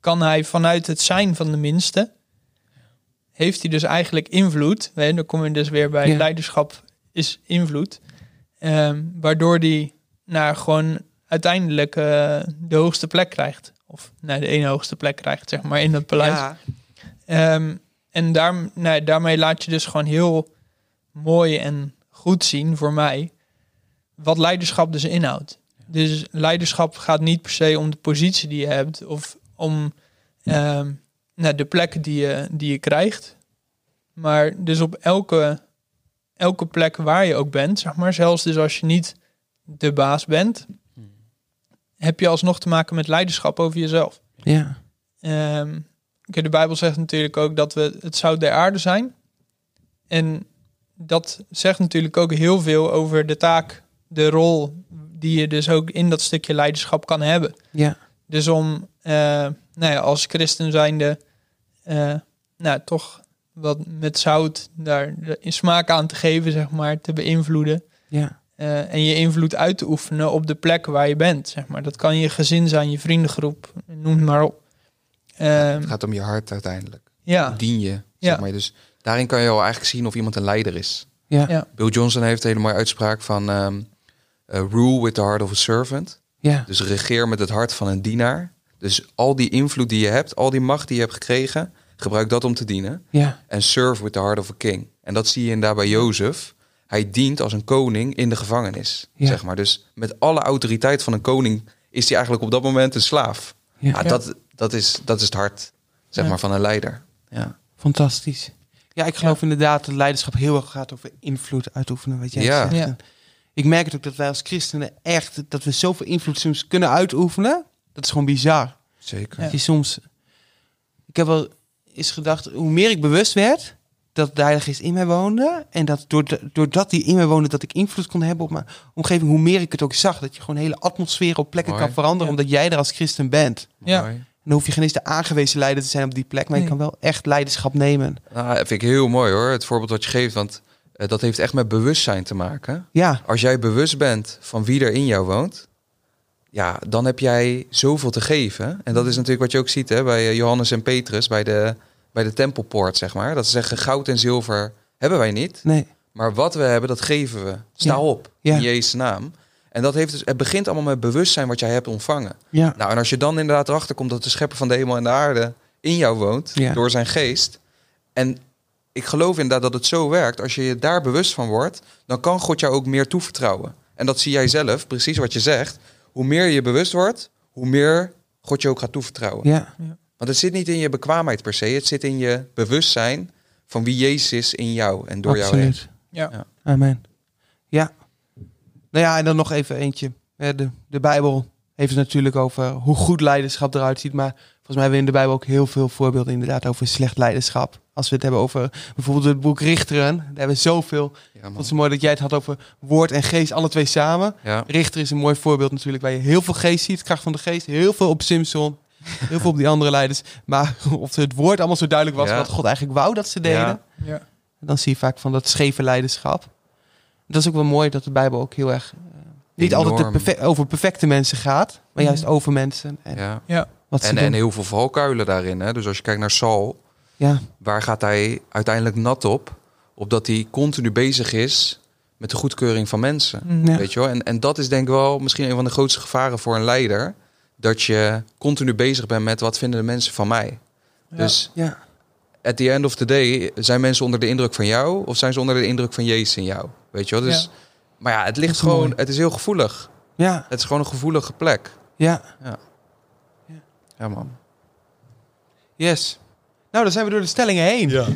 kan hij vanuit het zijn van de minste, heeft hij dus eigenlijk invloed. Hè, dan kom je dus weer bij Ja. leiderschap is invloed. Ehm, waardoor hij nou, gewoon uiteindelijk eh, de hoogste plek krijgt. Of nou, de ene hoogste plek krijgt, zeg maar, in dat paleis. Ja. Ehm, en daar, nou, daarmee laat je dus gewoon heel mooi en goed zien voor mij wat leiderschap dus inhoudt. Dus leiderschap gaat niet per se om de positie die je hebt of om ehm, nou, de plek die je, die je krijgt. Maar dus op elke, elke plek waar je ook bent, zeg maar, zelfs dus als je niet de baas bent, heb je alsnog te maken met leiderschap over jezelf. Ja. Ehm, oké, de Bijbel zegt natuurlijk ook dat we het zout der aarde zijn. En dat zegt natuurlijk ook heel veel over de taak, de rol die je dus ook in dat stukje leiderschap kan hebben. Ja. Dus om eh, nou ja, als christen zijnde eh, nou, toch wat met zout daar in smaak aan te geven, zeg maar, te beïnvloeden. Ja. Eh, en je invloed uit te oefenen op de plek waar je bent. Zeg maar. Dat kan je gezin zijn, je vriendengroep, noem het maar op. Ehm, het gaat om je hart uiteindelijk. ja, dien je? Ja. Zeg maar. Dus daarin kan je al eigenlijk zien of iemand een leider is. Ja. Ja. Bill Johnson heeft een hele mooie uitspraak van ehm, eh, rule with the heart of a servant. Ja. Dus regeer met het hart van een dienaar. Dus al die invloed die je hebt, al die macht die je hebt gekregen, gebruik dat om te dienen. Ja. En serve with the heart of a king. En dat zie je inderdaad bij Jozef. Hij dient als een koning in de gevangenis, Ja. zeg maar. Dus met alle autoriteit van een koning is hij eigenlijk op dat moment een slaaf. Ja. Ja, Dat, dat, is, dat is het hart, zeg Ja. maar, van een leider. Ja, Fantastisch. Ja, ik geloof inderdaad dat leiderschap heel erg gaat over invloed uitoefenen, wat jij Ja. zegt. Ik merk het ook dat wij als christenen echt, dat we zoveel invloed soms kunnen uitoefenen. Dat is gewoon bizar. zeker. Ja. Dat je soms, ik heb wel eens gedacht, hoe meer ik bewust werd dat de Heilige Geest in mij woonde en dat doordat, die in mij woonde, dat ik invloed kon hebben op mijn omgeving, hoe meer ik het ook zag, dat je gewoon hele atmosfeer op plekken Mooi. kan veranderen, Ja. omdat jij er als christen bent. Ja. Mooi. En dan hoef je geen eens de aangewezen leider te zijn op die plek, maar je kan wel echt leiderschap nemen. Nou, dat vind ik heel mooi hoor, het voorbeeld wat je geeft. Want eh, dat heeft echt met bewustzijn te maken. Ja, Als jij bewust bent van wie er in jou woont, ja, dan heb jij zoveel te geven. En dat is natuurlijk wat je ook ziet hè, bij eh, Johannes en Petrus, bij de, bij de tempelpoort, zeg maar. Dat ze zeggen, goud en zilver hebben wij niet. nee. Maar wat we hebben, dat geven we. Sta Ja. op, Ja. in Jezus' naam. En dat heeft dus, het begint allemaal met bewustzijn wat jij hebt ontvangen. Ja. Nou, en als je dan inderdaad erachter komt dat de schepper van de hemel en de aarde in jou woont, Ja. door zijn geest. En ik geloof inderdaad dat het zo werkt. Als je je daar bewust van wordt, dan kan God jou ook meer toevertrouwen. En dat zie jij zelf, precies wat je zegt. Hoe meer je bewust wordt, hoe meer God je ook gaat toevertrouwen. Ja, Want het zit niet in je bekwaamheid per se, het zit in je bewustzijn van wie Jezus is in jou en door jou heen. absoluut. Ja. Ja. Amen. Ja. Nou ja, en dan nog even eentje. De, de Bijbel heeft het natuurlijk over hoe goed leiderschap eruit ziet. Maar volgens mij hebben we in de Bijbel ook heel veel voorbeelden inderdaad over slecht leiderschap. Als we het hebben over bijvoorbeeld het boek Richteren. Daar hebben we zoveel. Ja, het zo mooi dat jij het had over woord en geest, alle twee samen. Ja. Richter is een mooi voorbeeld natuurlijk, waar je heel veel geest ziet, kracht van de geest. Heel veel op Simpson, [laughs] heel veel op die andere leiders. Maar [laughs] of het woord allemaal zo duidelijk was Ja. wat God eigenlijk wou dat ze deden. Ja. Ja. Dan zie je vaak van dat scheve leiderschap. Dat is ook wel mooi dat de Bijbel ook heel erg eh, niet altijd de Enorm. perfe- over perfecte mensen gaat, maar juist Mhm. over mensen en Ja. wat ze En, heel veel valkuilen daarin. Hè? Dus als je kijkt naar Saul, ja, waar gaat hij uiteindelijk nat op? Opdat hij continu bezig is met de goedkeuring van mensen. Ja. Weet je wel? En, en dat is denk ik wel misschien een van de grootste gevaren voor een leider. Dat je continu bezig bent met wat vinden de mensen van mij. Ja. Dus ja, at the end of the day, zijn mensen onder de indruk van jou of zijn ze onder de indruk van Jezus in jou? Weet je wel? Dus, Ja. Maar ja, het ligt is gewoon, mooi. het is heel gevoelig. ja, Het is gewoon een gevoelige plek. ja. Ja, man. Yes. Nou, dan zijn we door de stellingen heen. Ja.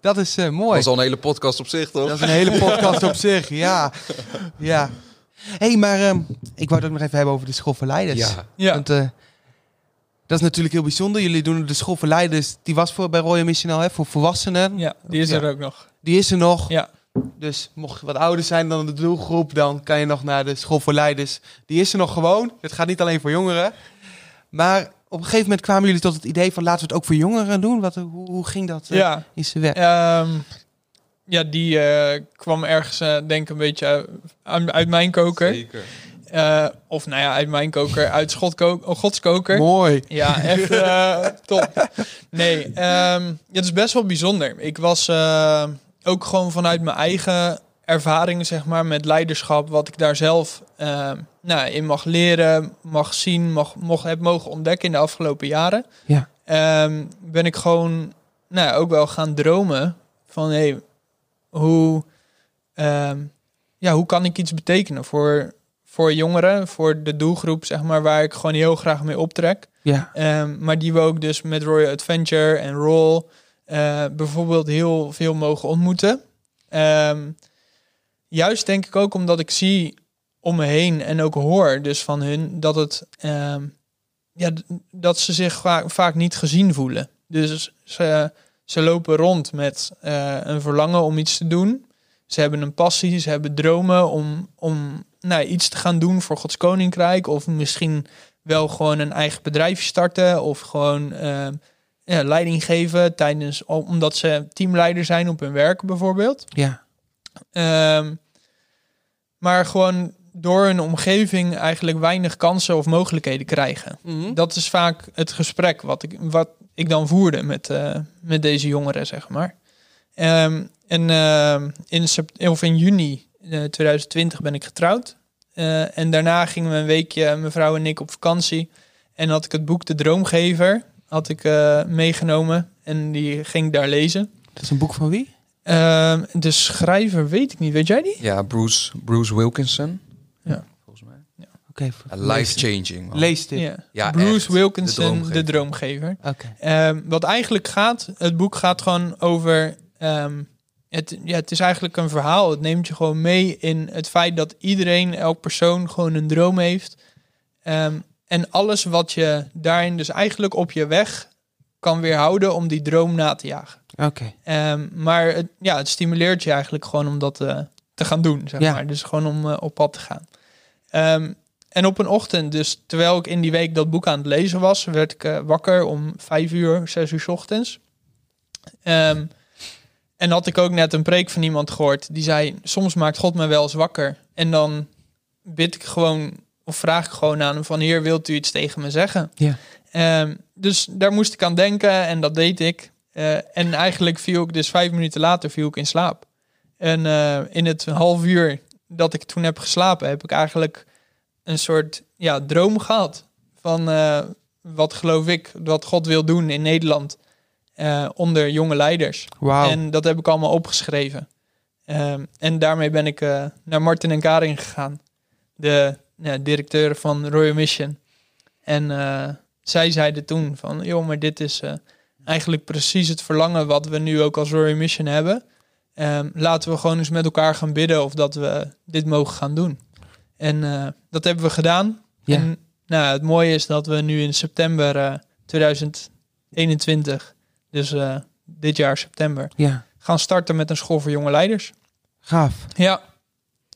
Dat is eh, mooi. Dat is al een hele podcast op zich, toch? Dat is een hele [laughs] podcast op zich, ja. Ja. Hé, hey, maar ehm, ik wou het ook nog even hebben over de school voor leiders. Ja. Ja. Want eh, dat is natuurlijk heel bijzonder. Jullie doen de school voor leiders. Die was voor bij Royal Mission al, hè, voor volwassenen. ja, die is Ja. er ook nog. Die is er nog. Ja. Dus mocht je wat ouder zijn dan de doelgroep, dan kan je nog naar de school voor leiders. Die is er nog gewoon. Het gaat niet alleen voor jongeren. Maar op een gegeven moment kwamen jullie tot het idee van laten we het ook voor jongeren doen. Wat, hoe, hoe ging dat eh, Ja. in zijn werk? Ehm, ja, die eh, kwam ergens, eh, denk ik, een beetje uit, mijn koker. Zeker. Eh, of nou ja, uit mijn koker, uit Schotko oh, Godskoker. Mooi. Ja, echt [laughs] top. Nee, ehm, ja, het is best wel bijzonder. Ik was eh, ook gewoon vanuit mijn eigen ervaringen, zeg maar, met leiderschap, wat ik daar zelf nou, in mag leren, mag zien, mag, mocht, heb mogen ontdekken in de afgelopen jaren. Ja. Ehm, ben ik gewoon nou, ook wel gaan dromen van hey, hoe, ehm, ja, hoe kan ik iets betekenen voor, voor jongeren, voor de doelgroep, zeg maar, waar ik gewoon heel graag mee optrek. Ja. Ehm, maar die we ook dus met Royal Adventure en Roll eh, bijvoorbeeld heel veel mogen ontmoeten. Ehm, juist denk ik ook omdat ik zie om me heen en ook hoor dus van hun dat het ja, dat ze zich vaak, vaak niet gezien voelen. Dus ze, ze lopen rond met eh, een verlangen om iets te doen. Ze hebben een passie, ze hebben dromen om, om nou, iets te gaan doen voor Gods Koninkrijk. Of misschien wel gewoon een eigen bedrijf starten. Of gewoon eh, ja, leiding geven tijdens, omdat ze teamleider zijn op hun werk bijvoorbeeld. Ja. Ehm, maar gewoon door hun omgeving eigenlijk weinig kansen of mogelijkheden krijgen. Mhm. Dat is vaak het gesprek wat ik, wat ik dan voerde met, eh, met deze jongeren, zeg maar. Ehm, en ehm, in, of in juni eh, 2020 ben ik getrouwd. Eh, en daarna gingen we een weekje, mijn vrouw en ik, op vakantie. En had ik het boek De Droomgever had ik, eh, meegenomen. En die ging ik daar lezen. Dat is een boek van wie? Ehm, de schrijver weet ik niet. Weet jij die? Ja, Bruce, Bruce Wilkinson. Ja. Volgens mij. Oké. Life changing. man. Lees dit. Ja. Ja, Bruce echt. Wilkinson, De de droomgever. Oké. Ehm, wat eigenlijk gaat, het boek gaat gewoon over. ehm, het, ja, het is eigenlijk een verhaal. Het neemt je gewoon mee in het feit dat iedereen, elk persoon, gewoon een droom heeft. Ehm, en alles wat je daarin dus eigenlijk op je weg kan weerhouden om die droom na te jagen. Oké. Ehm, maar het, ja, het stimuleert je eigenlijk gewoon om dat eh, te gaan doen, zeg Ja. maar. Dus gewoon om eh, op pad te gaan. Ehm, en op een ochtend, dus terwijl ik in die week dat boek aan het lezen was, werd ik eh, wakker om vijf uur, zes uur 's ochtends. Ehm, en had ik ook net een preek van iemand gehoord die zei: Soms maakt God me wel eens wakker. En dan bid ik gewoon, of vraag ik gewoon aan hem: van Heer, wilt u iets tegen me zeggen? Ja. Ehm, dus daar moest ik aan denken en dat deed ik. Eh, en eigenlijk viel ik dus vijf minuten later viel ik in slaap. En eh, in het half uur dat ik toen heb geslapen, heb ik eigenlijk een soort ja, droom gehad. Van eh, wat geloof ik, wat God wil doen in Nederland eh, onder jonge leiders. En dat heb ik allemaal opgeschreven. Ehm, en daarmee ben ik naar Martin en Karin gegaan, de ja, directeur van Royal Mission. En zij zeiden toen van, joh, maar dit is eigenlijk precies het verlangen wat we nu ook als Royal Mission hebben. Ehm, laten we gewoon eens met elkaar gaan bidden of dat we dit mogen gaan doen. En eh, dat hebben we gedaan. Ja. En nou, het mooie is dat we nu in september eh, 2021, dus eh, dit jaar september, Ja, gaan starten met een school voor jonge leiders. gaaf. Ja,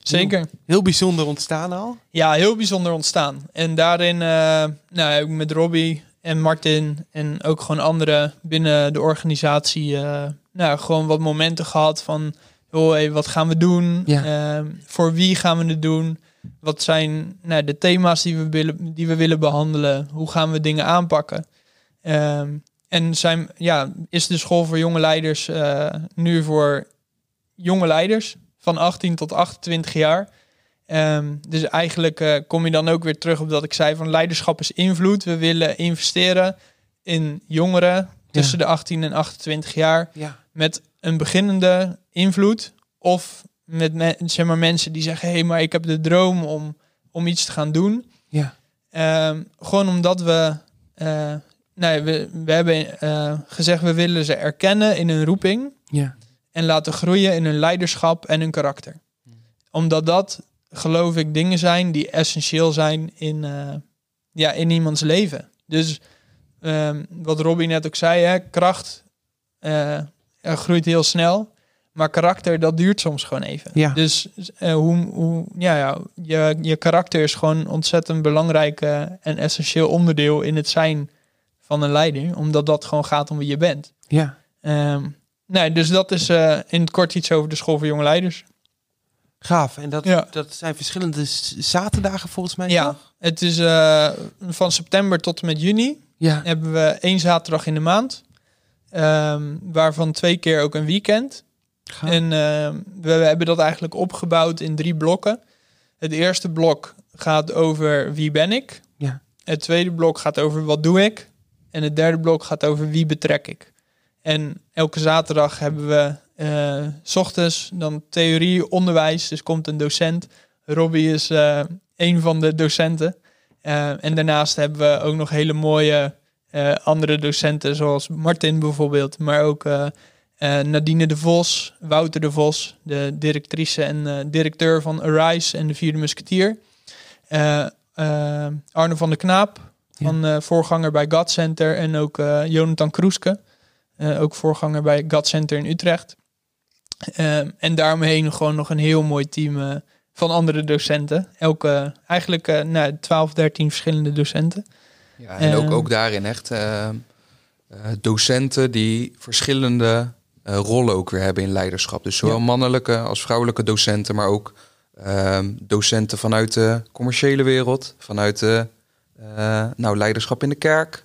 zeker. Heel bijzonder ontstaan al. Ja, heel bijzonder ontstaan. En daarin eh, nou, heb ik met Robbie en Martin en ook gewoon anderen binnen de organisatie eh, nou, gewoon wat momenten gehad van joh, hey, wat gaan we doen? Ja. Eh, voor wie gaan we het doen? Wat zijn nou, de thema's die we, willen, die we willen behandelen? Hoe gaan we dingen aanpakken? Ehm, en zijn, ja, is de school voor jonge leiders eh, nu voor jonge leiders van 18 tot 28 jaar. Ehm, dus eigenlijk eh, kom je dan ook weer terug op dat ik zei van leiderschap is invloed. We willen investeren in jongeren tussen de 18 en 28 jaar Ja. met een beginnende invloed. Of met me- zeg maar, mensen die zeggen, hé, hey, maar ik heb de droom om, om iets te gaan doen. Ja. Ehm, gewoon omdat we, eh, nee, we, we hebben eh, gezegd, we willen ze erkennen in hun roeping Ja. en laten groeien in hun leiderschap en hun karakter. Omdat dat, geloof ik, dingen zijn die essentieel zijn in, eh, ja, in iemands leven. Dus ehm, wat Robbie net ook zei, hè, kracht eh, groeit heel snel. Maar karakter, dat duurt soms gewoon even. Ja. Dus eh, hoe, hoe, ja, ja, je, je karakter is gewoon ontzettend belangrijk en essentieel onderdeel in het zijn van een leider. Omdat dat gewoon gaat om wie je bent. Ja. Ehm, nee, dus dat is in het kort iets over de school voor jonge leiders. Gaaf. En dat, Ja. dat zijn verschillende zaterdagen volgens mij. Ja, toch? het is eh, van september tot en met juni Ja. hebben we één zaterdag in de maand. Ehm, waarvan twee keer ook een weekend. Gaaf. En ehm, we, we hebben dat eigenlijk opgebouwd in drie blokken. Het eerste blok gaat over wie ben ik. Ja. Het tweede blok gaat over wat doe ik. En het derde blok gaat over wie betrek ik. En elke zaterdag hebben we s ochtends dan theorie, onderwijs. Dus komt een docent. Robbie is eh, een van de docenten. Eh, en daarnaast hebben we ook nog hele mooie andere docenten, zoals Martin bijvoorbeeld. Maar ook Nadine de Vos, Wouter de Vos, de directrice en directeur van Arise en de Vierde Musketier. Arno van der Knaap, Ja. van voorganger bij God Center. En ook Jonathan Kroeske, ook voorganger bij God Center in Utrecht. Eh, en daaromheen gewoon nog een heel mooi team eh, van andere docenten. Elke, eigenlijk eh nou, 12, 13 verschillende docenten. Ja, en ook, Ehm. ook daarin echt eh, docenten die verschillende rollen ook weer hebben in leiderschap. Dus zowel Ja. mannelijke als vrouwelijke docenten, maar ook docenten vanuit de commerciële wereld, vanuit de nou, leiderschap in de kerk.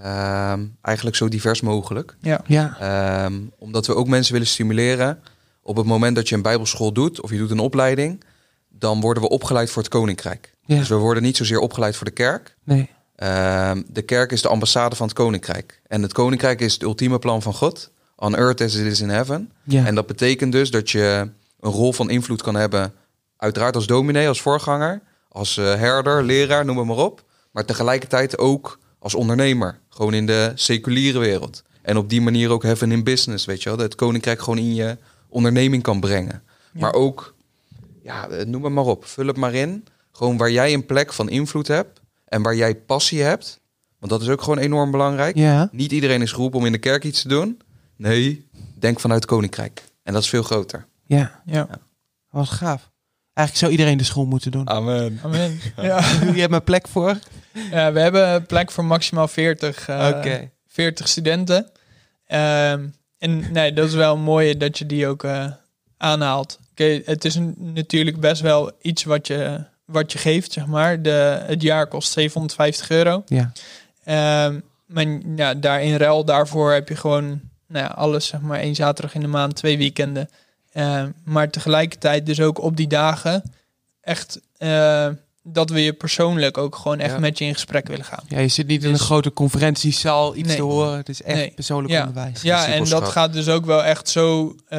Ehm, eigenlijk zo divers mogelijk. Ja, Ja. Ehm, omdat we ook mensen willen stimuleren. Op het moment dat je een bijbelschool doet of je doet een opleiding, dan worden we opgeleid voor het koninkrijk. Ja. Dus we worden niet zozeer opgeleid voor de kerk. Nee. Ehm, de kerk is de ambassade van het koninkrijk. En het koninkrijk is het ultieme plan van God. On earth as it is in heaven. Ja. En dat betekent dus dat je een rol van invloed kan hebben. Uiteraard als dominee, als voorganger, als eh, herder, leraar, noem het maar op. Maar tegelijkertijd ook als ondernemer. Gewoon in de seculiere wereld. En op die manier ook heaven in business, weet je wel. Dat het koninkrijk gewoon in je onderneming kan brengen. Ja. Maar ook, ja, eh, noem het maar op. Vul het maar in. Gewoon waar jij een plek van invloed hebt. En waar jij passie hebt. Want dat is ook gewoon enorm belangrijk. Ja. Niet iedereen is geroepen om in de kerk iets te doen. Nee, denk vanuit het koninkrijk. En dat is veel groter. Ja. ja. Wat gaaf. Eigenlijk zou iedereen de school moeten doen. Amen. Amen. [laughs] Ja. Je hebt mijn plek voor. We hebben plek voor maximaal 40, eh, Oké. 40 studenten. Ehm, en nee, dat is wel mooi dat je die ook eh, aanhaalt. Oké, het is een- natuurlijk best wel iets wat je, wat je geeft, zeg maar. De, het jaar kost 750 euro. Ja. Ehm, maar ja, daar in ruil daarvoor heb je gewoon nou ja, alles, zeg maar, één zaterdag in de maand, twee weekenden. Ehm, maar tegelijkertijd dus ook op die dagen echt eh, dat we je persoonlijk ook gewoon echt Ja. met je in gesprek willen gaan. ja, je zit niet in een Dus- grote conferentiezaal iets Nee. te horen. Het is echt Nee. persoonlijk Ja. onderwijs. Ja, en dat gaat dus ook wel echt zo, eh,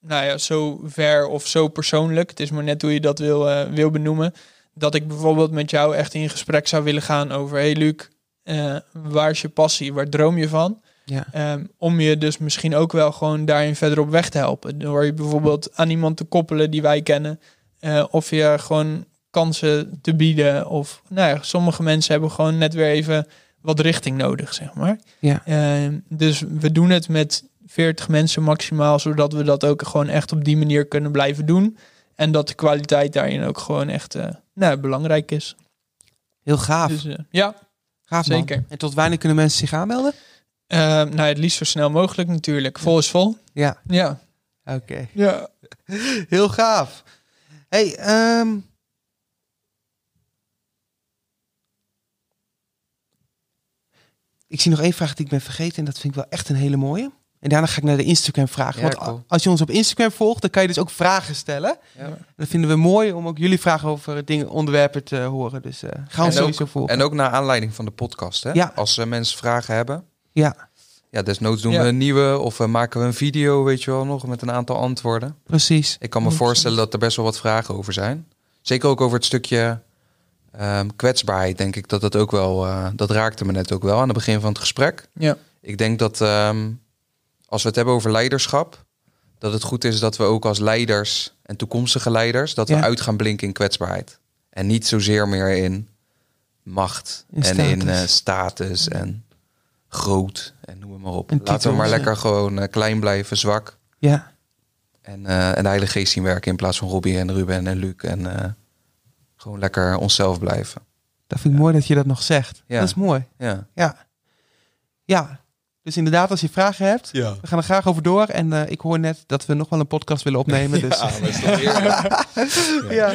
nou ja, zo ver of zo persoonlijk. Het is maar net hoe je dat wil, eh, wil benoemen. Dat ik bijvoorbeeld met jou echt in gesprek zou willen gaan over... hey Luc, eh, waar is je passie? Waar droom je van? Ja. Ehm, om je dus misschien ook wel gewoon daarin verder op weg te helpen. Door je bijvoorbeeld aan iemand te koppelen die wij kennen. Eh, of je gewoon kansen te bieden. Of nou ja, sommige mensen hebben gewoon net weer even wat richting nodig, zeg maar. Ja. Ehm, dus we doen het met 40 mensen maximaal, zodat we dat ook gewoon echt op die manier kunnen blijven doen. En dat de kwaliteit daarin ook gewoon echt eh, nou, belangrijk is. Heel gaaf. Dus eh, ja, gaaf man. zeker. En tot wanneer kunnen mensen zich aanmelden? Ehm, nou, het liefst zo snel mogelijk natuurlijk. Vol is vol. Ja, Ja. oké. Ja. [laughs] Heel gaaf. Hey, ehm, ik zie nog één vraag die ik ben vergeten en dat vind ik wel echt een hele mooie. En daarna ga ik naar de Instagram vragen. Ja, Want cool. als je ons op Instagram volgt, dan kan je dus ook vragen stellen. Ja. Dat vinden we mooi om ook jullie vragen over dingen, onderwerpen te horen. Dus eh gaan we En sowieso ook, volgen. en ook naar aanleiding van de podcast. Hè? Ja. Als eh, mensen vragen hebben. ja, Ja, desnoods doen Ja. we een nieuwe of we maken we een video, weet je wel, nog met een aantal antwoorden. precies. Ik kan me 100%. voorstellen dat er best wel wat vragen over zijn. Zeker ook over het stukje ehm, kwetsbaarheid, denk ik dat dat ook wel, eh, dat raakte me net ook wel aan het begin van het gesprek. Ja. Ik denk dat ehm, als we het hebben over leiderschap, dat het goed is dat we ook als leiders en toekomstige leiders, dat we uit gaan blinken in kwetsbaarheid. En niet zozeer meer in macht In en in status. eh, status en groot en noem het maar op. En Laten we maar ja. lekker gewoon eh, klein blijven, zwak. Ja, En, en de Heilige Geest zien werken in plaats van Robbie en Ruben en Luc. En gewoon lekker onszelf blijven. dat vind ik mooi dat je dat nog zegt. Ja. Dat is mooi. Ja. Ja. Ja. Dus inderdaad, als je vragen hebt, Ja. we gaan er graag over door. En eh, ik hoor net dat we nog wel een podcast willen opnemen. [laughs] Dus [laughs] ja.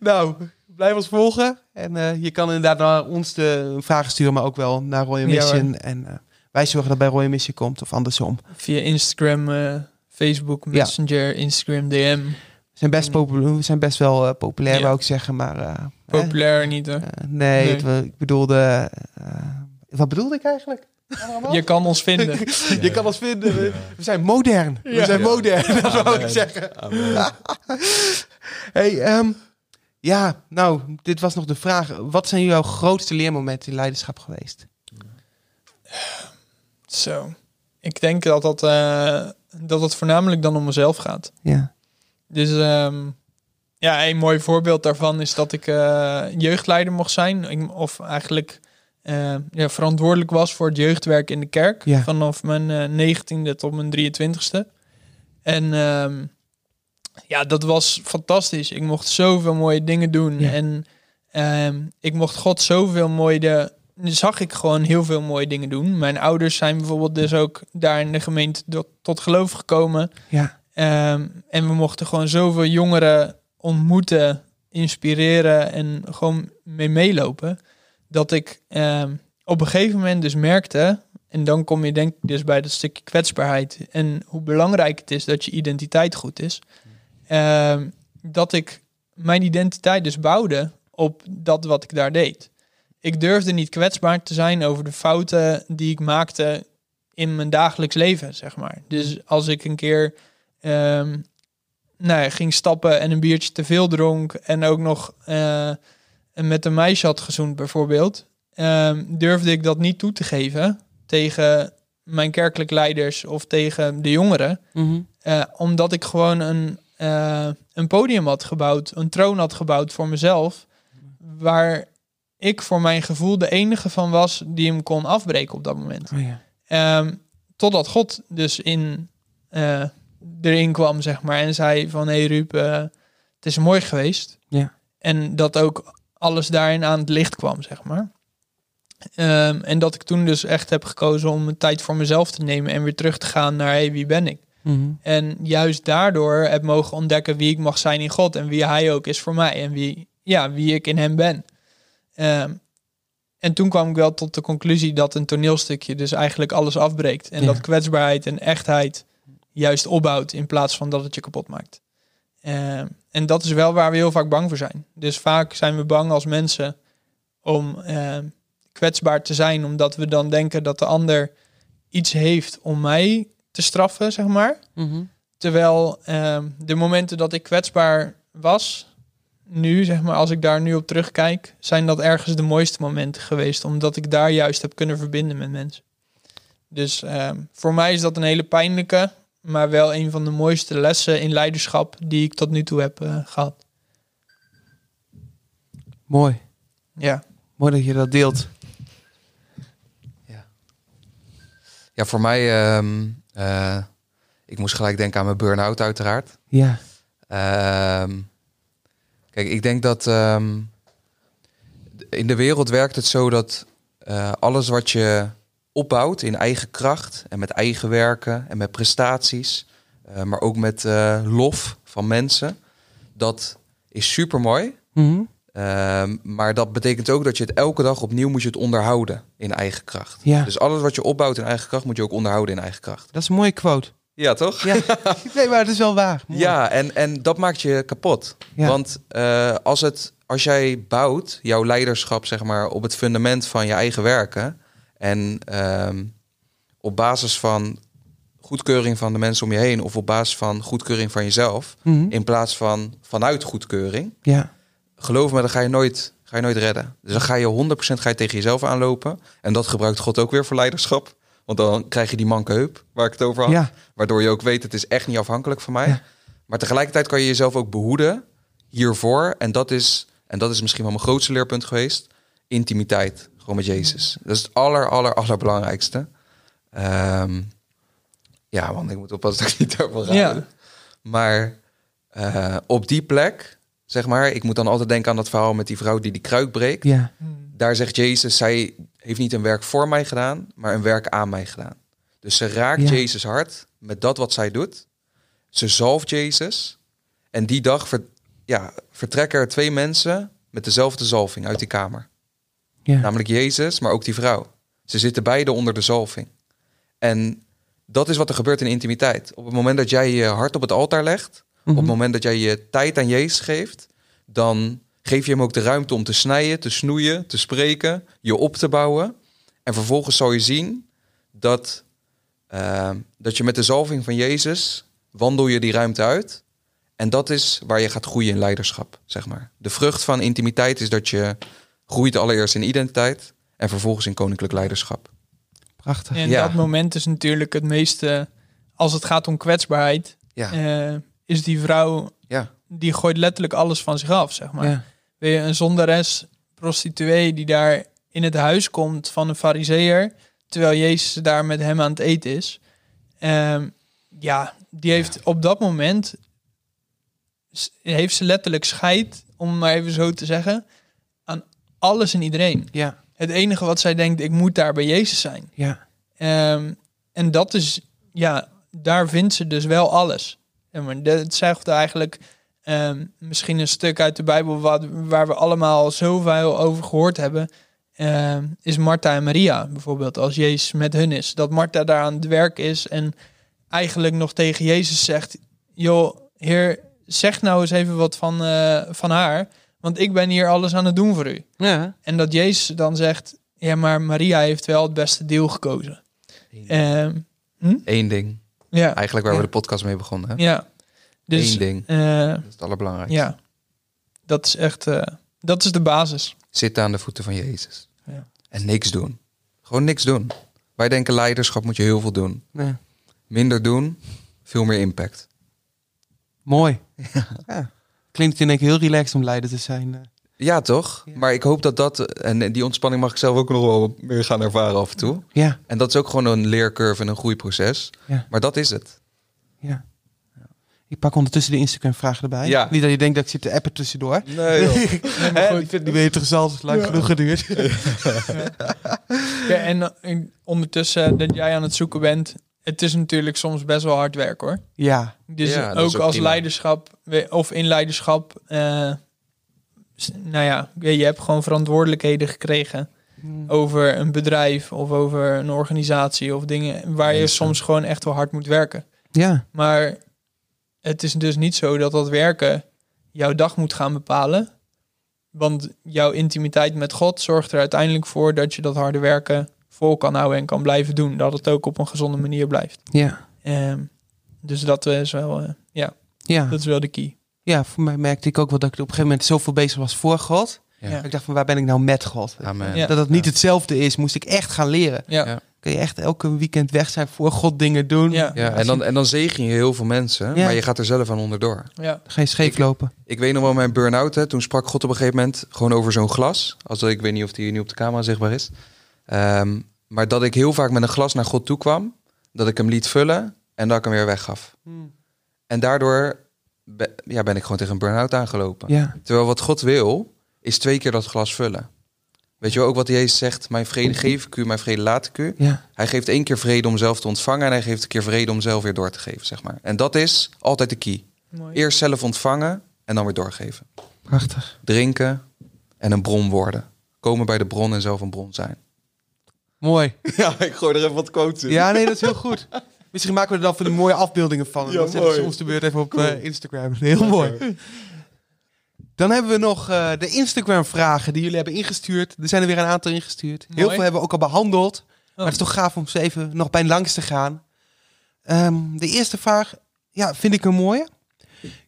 Nou, blijf ons volgen. En eh, je kan inderdaad naar ons de vragen sturen, maar ook wel naar Royal Ja, Mission. en eh, wij zorgen dat bij Royal Mission komt of andersom. Via Instagram, Facebook, Messenger, Instagram, DM. We zijn best, populair, we zijn best wel eh, populair, Ja. wou ik zeggen. Maar eh, Populair niet hoor. eh, nee, Nee. Het, we- ik bedoelde... eh, wat bedoelde ik eigenlijk? [laughs] Je kan ons vinden. [laughs] Je kan ons vinden. We, we zijn modern. We zijn Ja. modern, [laughs] dat wou ik zeggen. hey, ehm, ja, nou, dit was nog de vraag. Wat zijn jouw grootste leermomenten in leiderschap geweest? Zo. Ik denk dat dat, eh, dat het voornamelijk dan om mezelf gaat. Ja. Dus ehm, ja, een mooi voorbeeld daarvan is dat ik eh, jeugdleider mocht zijn. Ik- Of eigenlijk eh, ja, verantwoordelijk was voor het jeugdwerk in de kerk. Ja. Vanaf mijn eh, 19e tot mijn 23e. En ehm, ja, dat was fantastisch. Ik mocht zoveel mooie dingen doen. Ja. En ehm, ik mocht God zoveel mooie... De, zag ik gewoon heel veel mooie dingen doen. Mijn ouders zijn bijvoorbeeld dus ook daar in de gemeente tot, tot geloof gekomen. Ja. Ehm, en we mochten gewoon zoveel jongeren ontmoeten, inspireren en gewoon mee meelopen. Dat ik ehm, op een gegeven moment dus merkte, en dan kom je denk ik dus bij dat stukje kwetsbaarheid en hoe belangrijk het is dat je identiteit goed is. ehm, dat ik mijn identiteit dus bouwde op dat wat ik daar deed. Ik durfde niet kwetsbaar te zijn over de fouten die ik maakte in mijn dagelijks leven, zeg maar. Dus als ik een keer ehm, nou ja, ging stappen en een biertje te veel dronk en ook nog eh, met een meisje had gezoend bijvoorbeeld, ehm, durfde ik dat niet toe te geven tegen mijn kerkelijk leiders of tegen de jongeren, Mhm. eh, omdat ik gewoon een, eh, een podium had gebouwd, een troon had gebouwd voor mezelf, waar ik voor mijn gevoel de enige van was die hem kon afbreken op dat moment. Oh, ja. Ehm, totdat God dus in, erin kwam, zeg maar, en zei van, hé hey Ruud, eh, het is mooi geweest. Ja. En dat ook alles daarin aan het licht kwam, zeg maar. Ehm, en dat ik toen dus echt heb gekozen om een tijd voor mezelf te nemen en weer terug te gaan naar, hey, wie ben ik? Mhm. En juist daardoor heb mogen ontdekken wie ik mag zijn in God en wie hij ook is voor mij en wie, ja, wie ik in hem ben. Ehm, en toen kwam ik wel tot de conclusie dat een toneelstukje dus eigenlijk alles afbreekt. En Ja. dat kwetsbaarheid en echtheid juist opbouwt in plaats van dat het je kapot maakt. Ehm, en dat is wel waar we heel vaak bang voor zijn. Dus vaak zijn we bang als mensen om ehm, kwetsbaar te zijn, omdat we dan denken dat de ander iets heeft om mij te straffen, zeg maar. Mhm. Terwijl ehm, de momenten dat ik kwetsbaar was, nu, zeg maar, als ik daar nu op terugkijk, zijn dat ergens de mooiste momenten geweest, omdat ik daar juist heb kunnen verbinden met mensen. Dus ehm, voor mij is dat een hele pijnlijke, maar wel een van de mooiste lessen in leiderschap die ik tot nu toe heb eh, gehad. Mooi. Ja. Mooi dat je dat deelt. Ja, voor mij, ehm, eh, ik moest gelijk denken aan mijn burn-out uiteraard. Ja. Ehm, kijk, ik denk dat ehm, in de wereld werkt het zo dat eh, alles wat je opbouwt in eigen kracht en met eigen werken en met prestaties, eh, maar ook met eh, lof van mensen, dat is super mooi. Mhm. maar dat betekent ook dat je het elke dag opnieuw moet je het onderhouden in eigen kracht. Ja. Dus alles wat je opbouwt in eigen kracht moet je ook onderhouden in eigen kracht. Dat is een mooie quote. Ja, toch? Ja. [laughs] nee, maar het is wel waar. Mooi. Ja, en, en dat maakt je kapot. Ja. Want eh, als, het, als jij bouwt, jouw leiderschap zeg maar, op het fundament van je eigen werken... en ehm, op basis van goedkeuring van de mensen om je heen... of op basis van goedkeuring van jezelf... Mhm. in plaats van vanuit goedkeuring... Ja. geloof me, dan ga je nooit, ga je nooit redden. Dus dan ga je 100% ga je tegen jezelf aanlopen. En dat gebruikt God ook weer voor leiderschap. Want dan krijg je die manke heup, waar ik het over had. Ja. Waardoor je ook weet, het is echt niet afhankelijk van mij. Ja. Maar tegelijkertijd kan je jezelf ook behoeden hiervoor. En dat is, en dat is misschien wel mijn grootste leerpunt geweest. Intimiteit, gewoon met Jezus. Dat is het aller, aller, allerbelangrijkste. Ehm, ja, want ik moet oppassen dat ik niet over ga. Ja. Maar eh, op die plek, zeg maar, ik moet dan altijd denken aan dat verhaal met die vrouw die die kruik breekt. Ja. Daar zegt Jezus, zij heeft niet een werk voor mij gedaan, maar een werk aan mij gedaan. Dus ze raakt Ja. Jezus hart met dat wat zij doet. Ze zalft Jezus. En die dag ver- ja, vertrekken er twee mensen met dezelfde zalving uit die kamer. Ja. Namelijk Jezus, maar ook die vrouw. Ze zitten beide onder de zalving. En dat is wat er gebeurt in intimiteit. Op het moment dat jij je hart op het altaar legt, op het moment dat jij je tijd aan Jezus geeft, dan geef je hem ook de ruimte om te snijden, te snoeien, te spreken, je op te bouwen. En vervolgens zal je zien dat, eh, dat je met de zalving van Jezus wandel je die ruimte uit. En dat is waar je gaat groeien in leiderschap, zeg maar. De vrucht van intimiteit is dat je groeit allereerst in identiteit en vervolgens in koninklijk leiderschap. Prachtig. En Ja. dat moment is natuurlijk het meeste, als het gaat om kwetsbaarheid, Ja, eh, is die vrouw, ja, die gooit letterlijk alles van zich af, zeg maar. Ja. Ben je een zondares, prostituee, die daar in het huis komt van een fariseer, terwijl Jezus daar met hem aan het eten is. Ehm, ja, die heeft op dat moment, heeft ze letterlijk scheid, om het maar even zo te zeggen, alles en iedereen. Ja. Het enige wat zij denkt, ik moet daar bij Jezus zijn. Ja. Ehm, en dat is, ja, daar vindt ze dus wel alles. Ja, maar dat- zegt eigenlijk ehm, misschien een stuk uit de Bijbel wat, waar we allemaal zoveel over gehoord hebben. ehm, is Martha en Maria bijvoorbeeld, als Jezus met hun is. Dat Martha daar aan het werk is en eigenlijk nog tegen Jezus zegt: Joh, Heer, zeg nou eens even wat van, eh, van haar, want ik ben hier alles aan het doen voor u. Ja. En dat Jezus dan zegt: Ja, maar Maria heeft wel het beste deel gekozen. Ehm, Eén ding. ja, Eigenlijk waar Ja. we de podcast mee begonnen. Hè? ja. Dus Eén ding. eh, Dat is het allerbelangrijkste. ja, dat is echt, eh, dat is de basis. Zitten aan de voeten van Jezus. Ja. En niks doen. Gewoon niks doen. Wij denken leiderschap moet je heel veel doen. Ja. Minder doen, veel meer impact. Mooi. [laughs] Ja. Klinkt in één keer heel relaxed om leider te zijn. eh. Ja, toch? Ja. Maar ik hoop dat dat... En die ontspanning mag ik zelf ook nog wel meer gaan ervaren af en toe. Ja. En dat is ook gewoon een leercurve en een groeiproces. Ja. Maar dat is het. Ja. Ik pak ondertussen de Instagram-vragen erbij. Ja. Niet dat je denkt dat ik zit te appen tussendoor. Nee, [laughs] ik vind die weer interessant. Het is lang genoeg geduurd. [laughs] Ja, en eh, ondertussen dat jij aan het zoeken bent, het is natuurlijk soms best wel hard werk hoor. ja. Dus Ja, ook, ook als prima. leiderschap of in leiderschap, eh, nou ja, je hebt gewoon verantwoordelijkheden gekregen over een bedrijf of over een organisatie of dingen waar je soms gewoon echt wel hard moet werken. Ja. Maar het is dus niet zo dat dat werken jouw dag moet gaan bepalen. Want jouw intimiteit met God zorgt er uiteindelijk voor dat je dat harde werken vol kan houden en kan blijven doen. Dat het ook op een gezonde manier blijft. Ja. Ehm, dus dat is wel, eh, ja, Ja. dat is wel de key. ja, voor mij merkte ik ook wel dat ik op een gegeven moment zoveel bezig was voor God. Ja. Ja. Ik dacht van waar ben ik nou met God? Amen. Ja. Dat het niet hetzelfde is, moest ik echt gaan leren. Ja, Ja. kun je echt elke weekend weg zijn voor God dingen doen. Ja. Ja, en dan, en dan zegen je heel veel mensen, Ja. maar je gaat er zelf aan onderdoor. Ja. Ga je scheef Ik- lopen. Ik weet nog wel mijn burn-out, hè. toen sprak God op een gegeven moment gewoon over zo'n glas. Als ik weet niet of die nu op de camera zichtbaar is. Ehm, maar dat ik heel vaak met een glas naar God toe kwam, dat ik hem liet vullen en dat ik hem weer weggaf. En daardoor be- ja, ben ik gewoon tegen een burn-out aangelopen. Ja. Terwijl wat God wil, is twee keer dat glas vullen. Weet je wel, ook wat Jezus zegt, mijn vrede geef ik u, mijn vrede laat ik u. Ja. Hij geeft één keer vrede om zelf te ontvangen en hij geeft een keer vrede om zelf weer door te geven, zeg maar. En dat is altijd de key. Mooi. Eerst zelf ontvangen en dan weer doorgeven. Prachtig. Drinken en een bron worden. Komen bij de bron en zelf een bron zijn. Mooi. [laughs] Ja, ik gooi er even wat quotes in. Ja, nee, dat is heel goed. Misschien maken we er dan van de mooie afbeeldingen van. En Ja, zetten mooi. soms de beurt even op eh, Instagram. [laughs] Heel mooi. Dan hebben we nog eh, de Instagram-vragen die jullie hebben ingestuurd. Er zijn er weer een aantal ingestuurd. Heel veel hebben we ook al behandeld. Maar Oh. het is toch gaaf om ze even nog bij langs te gaan. Ehm, de eerste vraag, ja, vind ik een mooie.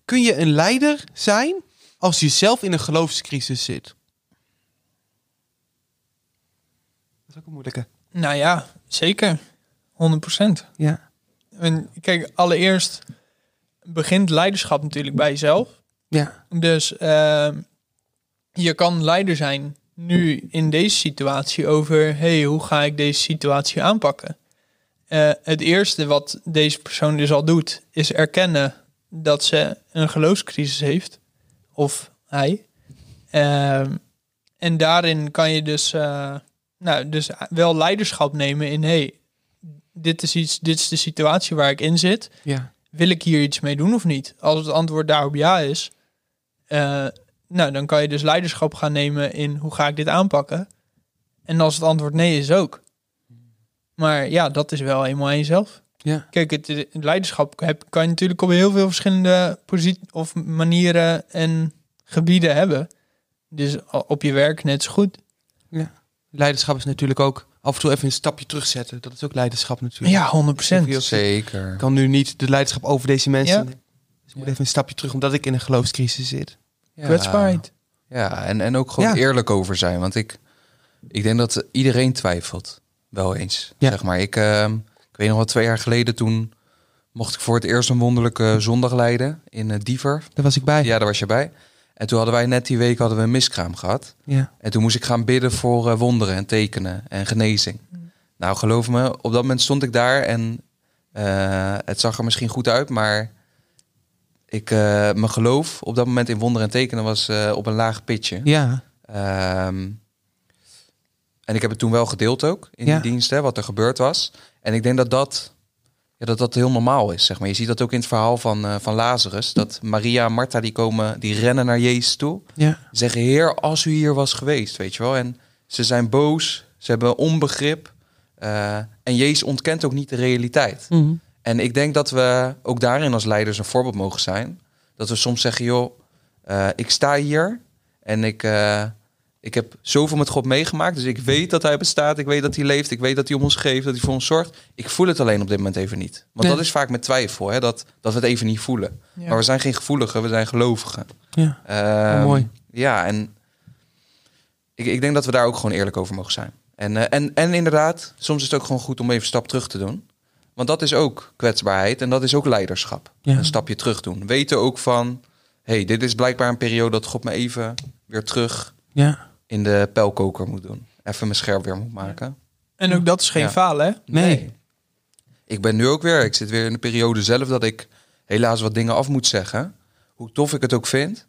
Kun je een leider zijn als je zelf in een geloofscrisis zit? Dat is ook een moeilijke. Nou ja, zeker. 100%. Ja. En kijk, allereerst begint leiderschap natuurlijk bij jezelf. Ja. Dus ehm, je kan leider zijn nu in deze situatie over, hey, hoe ga ik deze situatie aanpakken? Eh, het eerste wat deze persoon dus al doet, is erkennen dat ze een geloofscrisis heeft. Of hij. Ehm, en daarin kan je dus, eh, nou, dus wel leiderschap nemen in, hey, dit is, iets, dit is de situatie waar ik in zit Ja. wil ik hier iets mee doen of niet? Als het antwoord daarop ja is, eh, nou, dan kan je dus leiderschap gaan nemen in hoe ga ik dit aanpakken. En als het antwoord nee is ook. Maar ja, dat is wel eenmaal aan jezelf. Ja. Kijk, het, het leiderschap heb, kan je natuurlijk op heel veel verschillende posities of manieren en gebieden hebben. Dus op je werk net zo goed. Leiderschap is natuurlijk ook af en toe even een stapje terugzetten. Dat is ook leiderschap natuurlijk. Ja, 100 procent. Heel- Zeker. Ik kan nu niet de leiderschap over deze mensen Ja. Dus ik moet even een stapje terug, omdat ik in een geloofscrisis zit. Ja. Kwetsbaarheid. Ja, en, en ook gewoon Ja. eerlijk over zijn. Want ik, ik denk dat iedereen twijfelt. Wel eens. Ja. Zeg maar. Ik, ehm, ik weet nog wel, twee jaar geleden toen mocht ik voor het eerst een wonderlijke zondag leiden in uh, Diever. Daar was ik bij. Ja, daar was je bij. En toen hadden wij net die week hadden we een miskraam gehad. Ja. En toen moest ik gaan bidden voor eh, wonderen en tekenen en genezing. Nou, geloof me, op dat moment stond ik daar en eh, het zag er misschien goed uit, maar ik, eh, mijn geloof op dat moment in wonderen en tekenen was op een laag pitje. Ja. Ehm, en ik heb het toen wel gedeeld ook in Ja. die dienst, hè, wat er gebeurd was. En ik denk dat dat, ja, dat dat heel normaal is, zeg maar. Je ziet dat ook in het verhaal van, eh, van Lazarus. Dat Maria en Martha, die komen, die rennen naar Jezus toe. Ja. Zeggen, heer, als u hier was geweest, weet je wel. En ze zijn boos, ze hebben onbegrip. eh, en Jezus ontkent ook niet de realiteit. Mhm. En ik denk dat we ook daarin als leiders een voorbeeld mogen zijn. Dat we soms zeggen, joh, eh, ik sta hier en ik, ik heb zoveel met God meegemaakt. Dus ik weet dat hij bestaat, ik weet dat hij leeft, ik weet dat hij om ons geeft, dat hij voor ons zorgt. Ik voel het alleen op dit moment even niet. Want Nee. dat is vaak met twijfel, hè, dat, dat we het even niet voelen. Ja. Maar we zijn geen gevoeligen, we zijn gelovigen. Ja. Ehm, mooi. Ja, en ik, ik denk dat we daar ook gewoon eerlijk over mogen zijn. En, eh, en, en inderdaad, soms is het ook gewoon goed om even een stap terug te doen. Want dat is ook kwetsbaarheid en dat is ook leiderschap. Ja. Een stapje terug doen. Weten ook van, hey, dit is blijkbaar een periode dat God me even weer terug Ja. In de pijlkoker moet doen. Even mijn scherp weer moet maken. En ook dat is geen Ja. falen, hè? Nee. Ik ben nu ook weer, ik zit weer in de periode zelf dat ik helaas wat dingen af moet zeggen. Hoe tof ik het ook vind.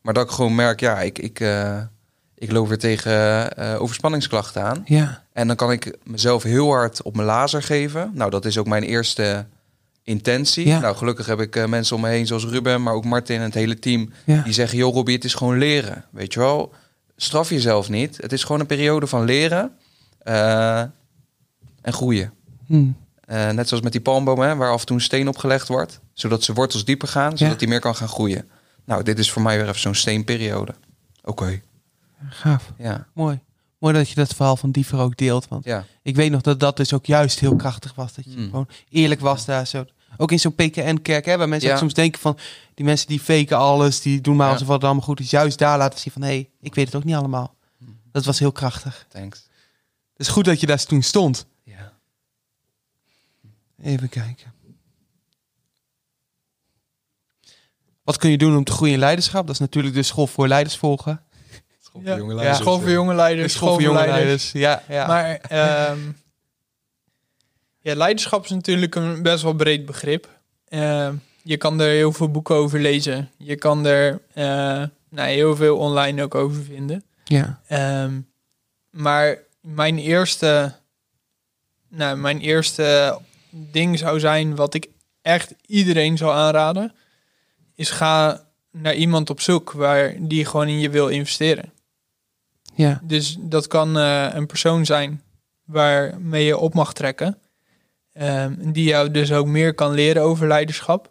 Maar dat ik gewoon merk, ja, ik, ik, eh, ik loop weer tegen eh, overspanningsklachten aan. Ja. En dan kan ik mezelf heel hard op mijn lazer geven. Nou, dat is ook mijn eerste intentie. Ja. Nou, gelukkig heb ik eh, mensen om me heen zoals Ruben, maar ook Martin en het hele team. Ja. Die zeggen, joh Robbie, het is gewoon leren. Weet je wel, straf jezelf niet. Het is gewoon een periode van leren eh, en groeien. Hm. Eh, net zoals met die palmbomen, hè, waar af en toe een steen opgelegd wordt. Zodat ze wortels dieper gaan, zodat Ja. die meer kan gaan groeien. Nou, dit is voor mij weer even zo'n steenperiode. Oké, Gaaf. ja. Mooi. Mooi dat je dat verhaal van Diever ook deelt. Want Ja, ik weet nog dat dat dus ook juist heel krachtig was. Dat je Hmm. gewoon eerlijk was daar zo. Ook in zo'n PKN-kerk, hè, waar mensen Ja. ook soms denken van... die mensen die faken alles, die doen maar Ja. alsof het allemaal goed is. Juist daar laten zien van, hé, hey, ik weet het ook niet allemaal. Dat was heel krachtig. thanks. Het is goed dat je daar toen stond. Ja. Even kijken. Wat kun je doen om te groeien in leiderschap? Dat is natuurlijk de school voor leiders volgen. School Ja. jonge Ja, leiders. School voor jonge De leiders, school voor jonge leiders. Ja, ja. Maar ehm, ja, leiderschap is natuurlijk een best wel breed begrip. Ehm, je kan er heel veel boeken over lezen. Je kan er eh, nou, heel veel online ook over vinden. ja. Ehm, maar mijn eerste, nou, mijn eerste ding zou zijn wat ik echt iedereen zou aanraden, is ga naar iemand op zoek waar die gewoon in je wil investeren. ja. Dus dat kan eh, een persoon zijn waarmee je op mag trekken. Ehm, die jou dus ook meer kan leren over leiderschap.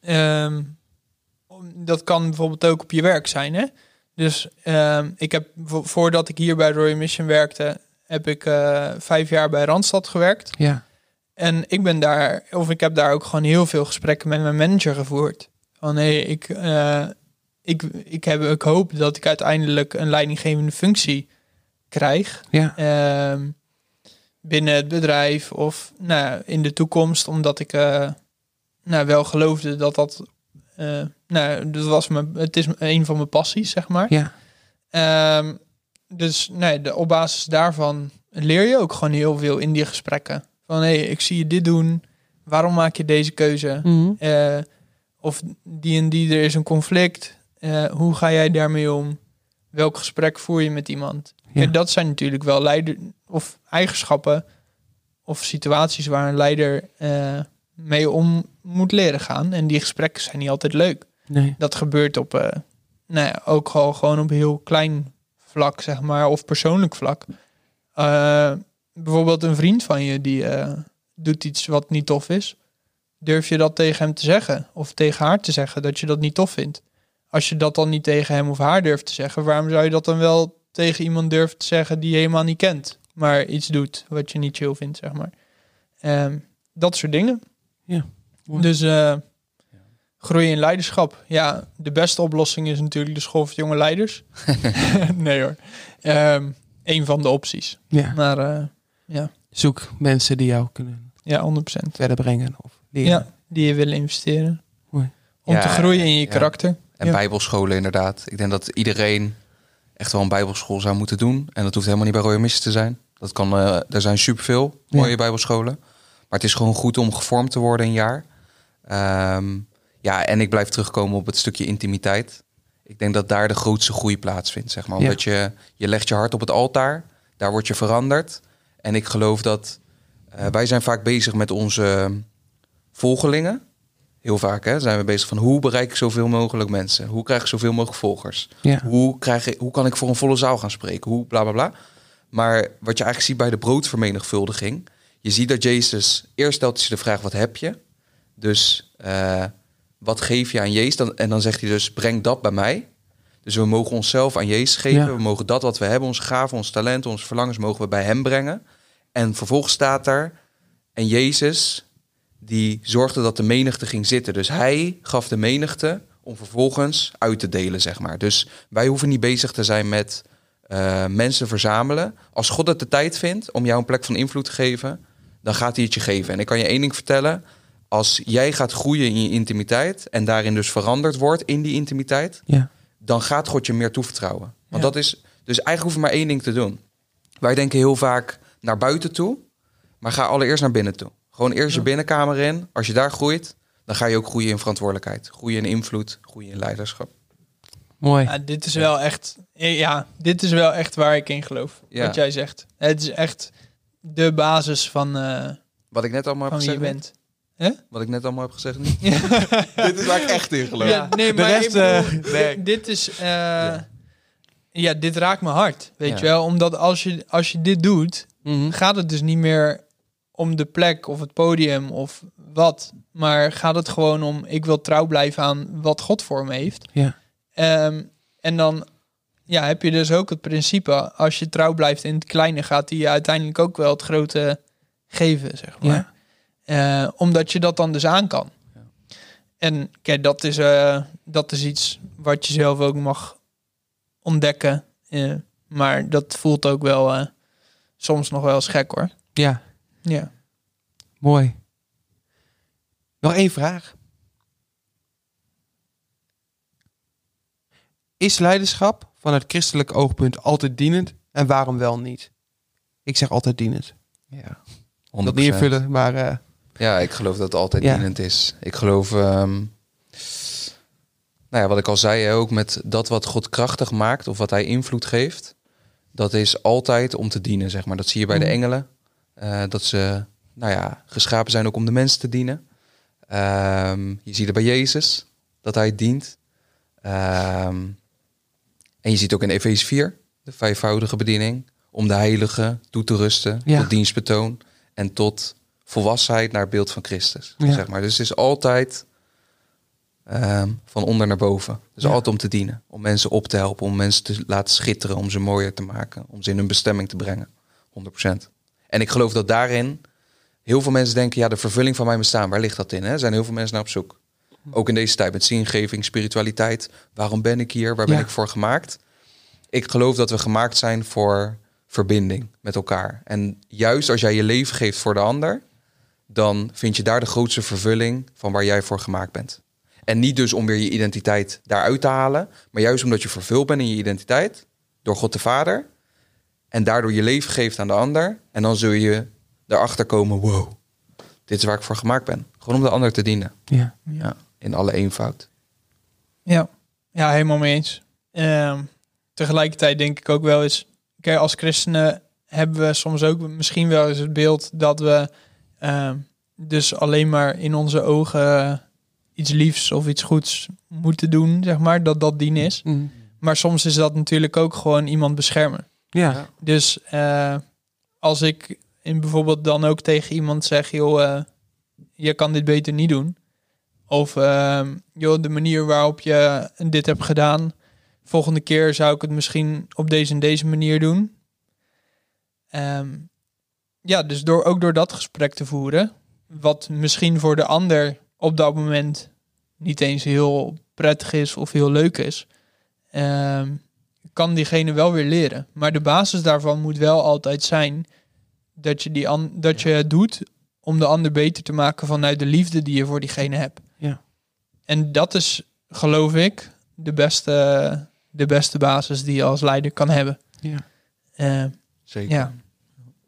Ehm, dat kan bijvoorbeeld ook op je werk zijn. Hè? Dus ehm, ik heb vo- voordat ik hier bij Royal Mission werkte, heb ik eh, vijf jaar bij Randstad gewerkt. ja. En ik ben daar, of ik heb daar ook gewoon heel veel gesprekken met mijn manager gevoerd. Van hé, ik, eh, ik, ik, heb, ik hoop dat ik uiteindelijk een leidinggevende functie krijg. Ja. Binnen het bedrijf of nou, in de toekomst, omdat ik eh, nou, wel geloofde dat dat. eh, nou, dat was mijn, het is een van mijn passies, zeg maar. Ja. Ehm, dus nee, de, op basis daarvan leer je ook gewoon heel veel in die gesprekken. Van hé, ik zie je dit doen. Waarom maak je deze keuze? Mhm. Eh, of die en die, er is een conflict. Hoe ga jij daarmee om? Welk gesprek voer je met iemand? Ja. Dat zijn natuurlijk wel leider of eigenschappen of situaties waar een leider eh, mee om moet leren gaan. En die gesprekken zijn niet altijd leuk. Nee. Dat gebeurt op, eh, nou ja, ook gewoon, gewoon op heel klein vlak, zeg maar, of persoonlijk vlak. Eh, bijvoorbeeld een vriend van je die doet iets wat niet tof is. Durf je dat tegen hem te zeggen? Of tegen haar te zeggen dat je dat niet tof vindt? Als je dat dan niet tegen hem of haar durft te zeggen, waarom zou je dat dan wel tegen iemand durven te zeggen die je helemaal niet kent, maar iets doet wat je niet chill vindt, zeg maar? Ehm, dat soort dingen. Ja, mooi. Dus eh groeien in leiderschap. Ja, de beste oplossing is natuurlijk de school voor jonge leiders. [laughs] [laughs] nee hoor. Ehm een van de opties. Ja. Maar eh, Zoek mensen die jou kunnen ja, 100%. verder brengen of leren. Ja, die je willen investeren. Mooi. Om Ja, te groeien in je ja. karakter. En Ja. bijbelscholen inderdaad. Ik denk dat iedereen echt wel een bijbelschool zou moeten doen. En dat hoeft helemaal niet bij Royal Mission te zijn. Dat kan, eh, er zijn superveel mooie Ja. bijbelscholen. Maar het is gewoon goed om gevormd te worden een jaar. Ehm, ja, en ik blijf terugkomen op het stukje intimiteit. Ik denk dat daar de grootste groei plaatsvindt, zeg maar. Ja. Omdat je, je legt je hart op het altaar. Daar word je veranderd. En ik geloof dat... eh, wij zijn vaak bezig met onze volgelingen. Heel vaak hè, zijn we bezig van hoe bereik ik zoveel mogelijk mensen? Hoe krijg ik zoveel mogelijk volgers? Ja. Hoe, krijg ik, hoe kan ik voor een volle zaal gaan spreken? Hoe bla bla bla. Maar wat je eigenlijk ziet bij de broodvermenigvuldiging, je ziet dat Jezus eerst stelt hij de vraag: wat heb je? Dus eh, wat geef je aan Jezus? Dan, en dan zegt hij dus: breng dat bij mij. Dus we mogen onszelf aan Jezus geven. Ja. We mogen dat wat we hebben, onze gaven, ons talent, onze verlangens, mogen we bij Hem brengen. En vervolgens staat er: en Jezus die zorgde dat de menigte ging zitten. Dus hij gaf de menigte om vervolgens uit te delen, zeg maar. Dus wij hoeven niet bezig te zijn met eh, mensen verzamelen. Als God het de tijd vindt om jou een plek van invloed te geven, dan gaat hij het je geven. En ik kan je één ding vertellen. Als jij gaat groeien in je intimiteit en daarin dus veranderd wordt in die intimiteit, Ja. dan gaat God je meer toevertrouwen. Want Ja. dat is, dus eigenlijk hoef je maar één ding te doen. Wij denken heel vaak naar buiten toe, maar ga allereerst naar binnen toe. Gewoon eerst je binnenkamer in. Als je daar groeit, dan ga je ook groeien in verantwoordelijkheid. Groeien in invloed, groeien in leiderschap. Mooi. Ja, dit is wel echt, ja, dit is wel echt waar ik in geloof. Ja. Wat jij zegt. Het is echt de basis van, eh, Wat ik net allemaal heb wie je gezegd. bent. Wat ik net allemaal heb gezegd. niet? [laughs] Dit is waar ik echt in geloof. Ja, nee, De maar rest, bedoel, eh, dit- nee. dit is, eh, ja. dit raakt me hard, weet Ja. je wel. Omdat als je, als je dit doet, Mhm. gaat het dus niet meer om de plek of het podium of wat. Maar gaat het gewoon om, ik wil trouw blijven aan wat God voor me heeft. Ja. Ehm, en dan ja, heb je dus ook het principe, als je trouw blijft in het kleine, gaat hij je uiteindelijk ook wel het grote geven, zeg maar. Ja. Eh, omdat je dat dan dus aan kan. En kijk, dat is, eh, dat is iets wat je zelf ook mag ontdekken. Eh, maar dat voelt ook wel soms nog wel eens gek hoor. Ja. Ja. Mooi. Nog één vraag. Is leiderschap vanuit christelijk oogpunt altijd dienend en waarom wel niet? Ik zeg altijd dienend. Ja, Ik dat niet 100%. invullen, maar eh, Ja, ik geloof dat het altijd Ja. dienend is. Ik geloof, ehm, nou ja, wat ik al zei, ook met dat wat God krachtig maakt of wat hij invloed geeft, dat is altijd om te dienen, zeg maar. Dat zie je bij de Mhm. engelen, eh, dat ze, nou ja, geschapen zijn ook om de mensen te dienen. Ehm, je ziet het bij Jezus, dat hij dient. Ehm, en je ziet ook in Efeze 4, de vijfvoudige bediening, om de heilige toe te rusten, Ja. tot dienstbetoon en tot volwassenheid naar het beeld van Christus. Ja. Zeg maar. Dus het is altijd ehm, van onder naar boven. Dus Ja. altijd om te dienen, om mensen op te helpen, om mensen te laten schitteren, om ze mooier te maken, om ze in hun bestemming te brengen. 100%. En ik geloof dat daarin heel veel mensen denken, ja, de vervulling van mijn bestaan, waar ligt dat in? Hè? Er zijn heel veel mensen naar op zoek. Ook in deze tijd met zingeving, spiritualiteit. Waarom ben ik hier? Waar ben Ja. ik voor gemaakt? Ik geloof dat we gemaakt zijn voor verbinding met elkaar. En juist als jij je leven geeft voor de ander, dan vind je daar de grootste vervulling van waar jij voor gemaakt bent. En niet dus om weer je identiteit daaruit te halen, maar juist omdat je vervuld bent in je identiteit door God de Vader en daardoor je leven geeft aan de ander. En dan zul je erachter komen, wow, dit is waar ik voor gemaakt ben. Gewoon om de ander te dienen. ja. Ja, in alle eenvoud. Ja, ja helemaal mee eens. Ehm, tegelijkertijd denk ik ook wel eens... Kijk, als christenen hebben we soms ook misschien wel eens het beeld... dat we ehm, dus alleen maar in onze ogen iets liefs of iets goeds moeten doen, zeg maar. Dat dat dien is. Mm. Maar soms is dat natuurlijk ook gewoon iemand beschermen. Ja. Dus eh, als ik in bijvoorbeeld dan ook tegen iemand zeg, joh, eh, je kan dit beter niet doen. Of ehm, joh, de manier waarop je dit hebt gedaan, volgende keer zou ik het misschien op deze en deze manier doen. Ehm, ja, dus door, ook door dat gesprek te voeren, wat misschien voor de ander op dat moment niet eens heel prettig is of heel leuk is, ehm, kan diegene wel weer leren. Maar de basis daarvan moet wel altijd zijn dat je, die an- dat je het doet om de ander beter te maken vanuit de liefde die je voor diegene hebt. Ja. En dat is, geloof ik, de beste, de beste basis die je als leider kan hebben. Ja. Eh, Zeker. ja,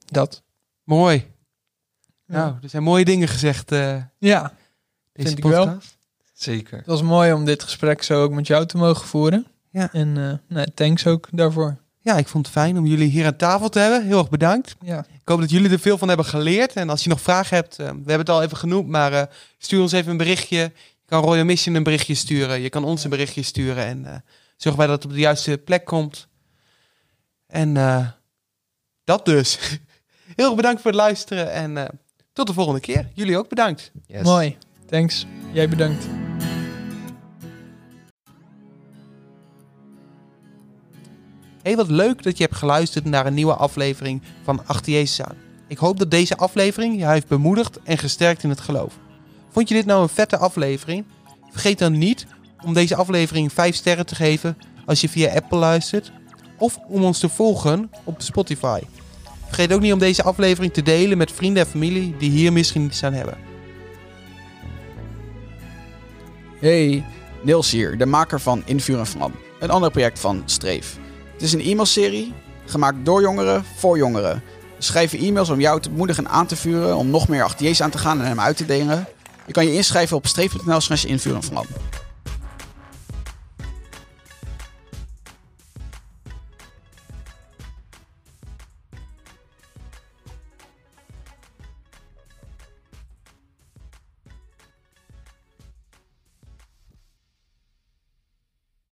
dat. Mooi. Nou, er zijn mooie dingen gezegd eh Ja, deze Vind ik wel. podcast. Zeker. het was mooi om dit gesprek zo ook met jou te mogen voeren. Ja. En eh, nou, thanks ook daarvoor. Ja, ik vond het fijn om jullie hier aan tafel te hebben. Heel erg bedankt. Ja, Ik hoop dat jullie er veel van hebben geleerd. En als je nog vragen hebt, eh, we hebben het al even genoemd, maar eh, stuur ons even een berichtje. Je kan Royal Mission een berichtje sturen. Je kan ons een berichtje sturen. En eh, zorgen wij dat het op de juiste plek komt. En eh, dat dus. [laughs] Heel erg bedankt voor het luisteren. En eh, tot de volgende keer. Jullie ook bedankt. Yes. mooi. Thanks. Jij bedankt. Hey, wat leuk dat je hebt geluisterd naar een nieuwe aflevering van Achter Jezus aan. Ik hoop dat deze aflevering je heeft bemoedigd en gesterkt in het geloof. Vond je dit nou een vette aflevering? Vergeet dan niet om deze aflevering 5 sterren te geven als je via Apple luistert. Of om ons te volgen op Spotify. Vergeet ook niet om deze aflevering te delen met vrienden en familie die hier misschien iets aan hebben. Hey, Niels hier, de maker van Invuur en Vlam, een ander project van Streef. Het is een e-mailserie, gemaakt door jongeren, voor jongeren. We schrijven e-mails om jou te bemoedigen en aan te vuren om nog meer Jezus aan te gaan en hem uit te delen. Je kan je inschrijven op streef.nl slash invuur en vlam.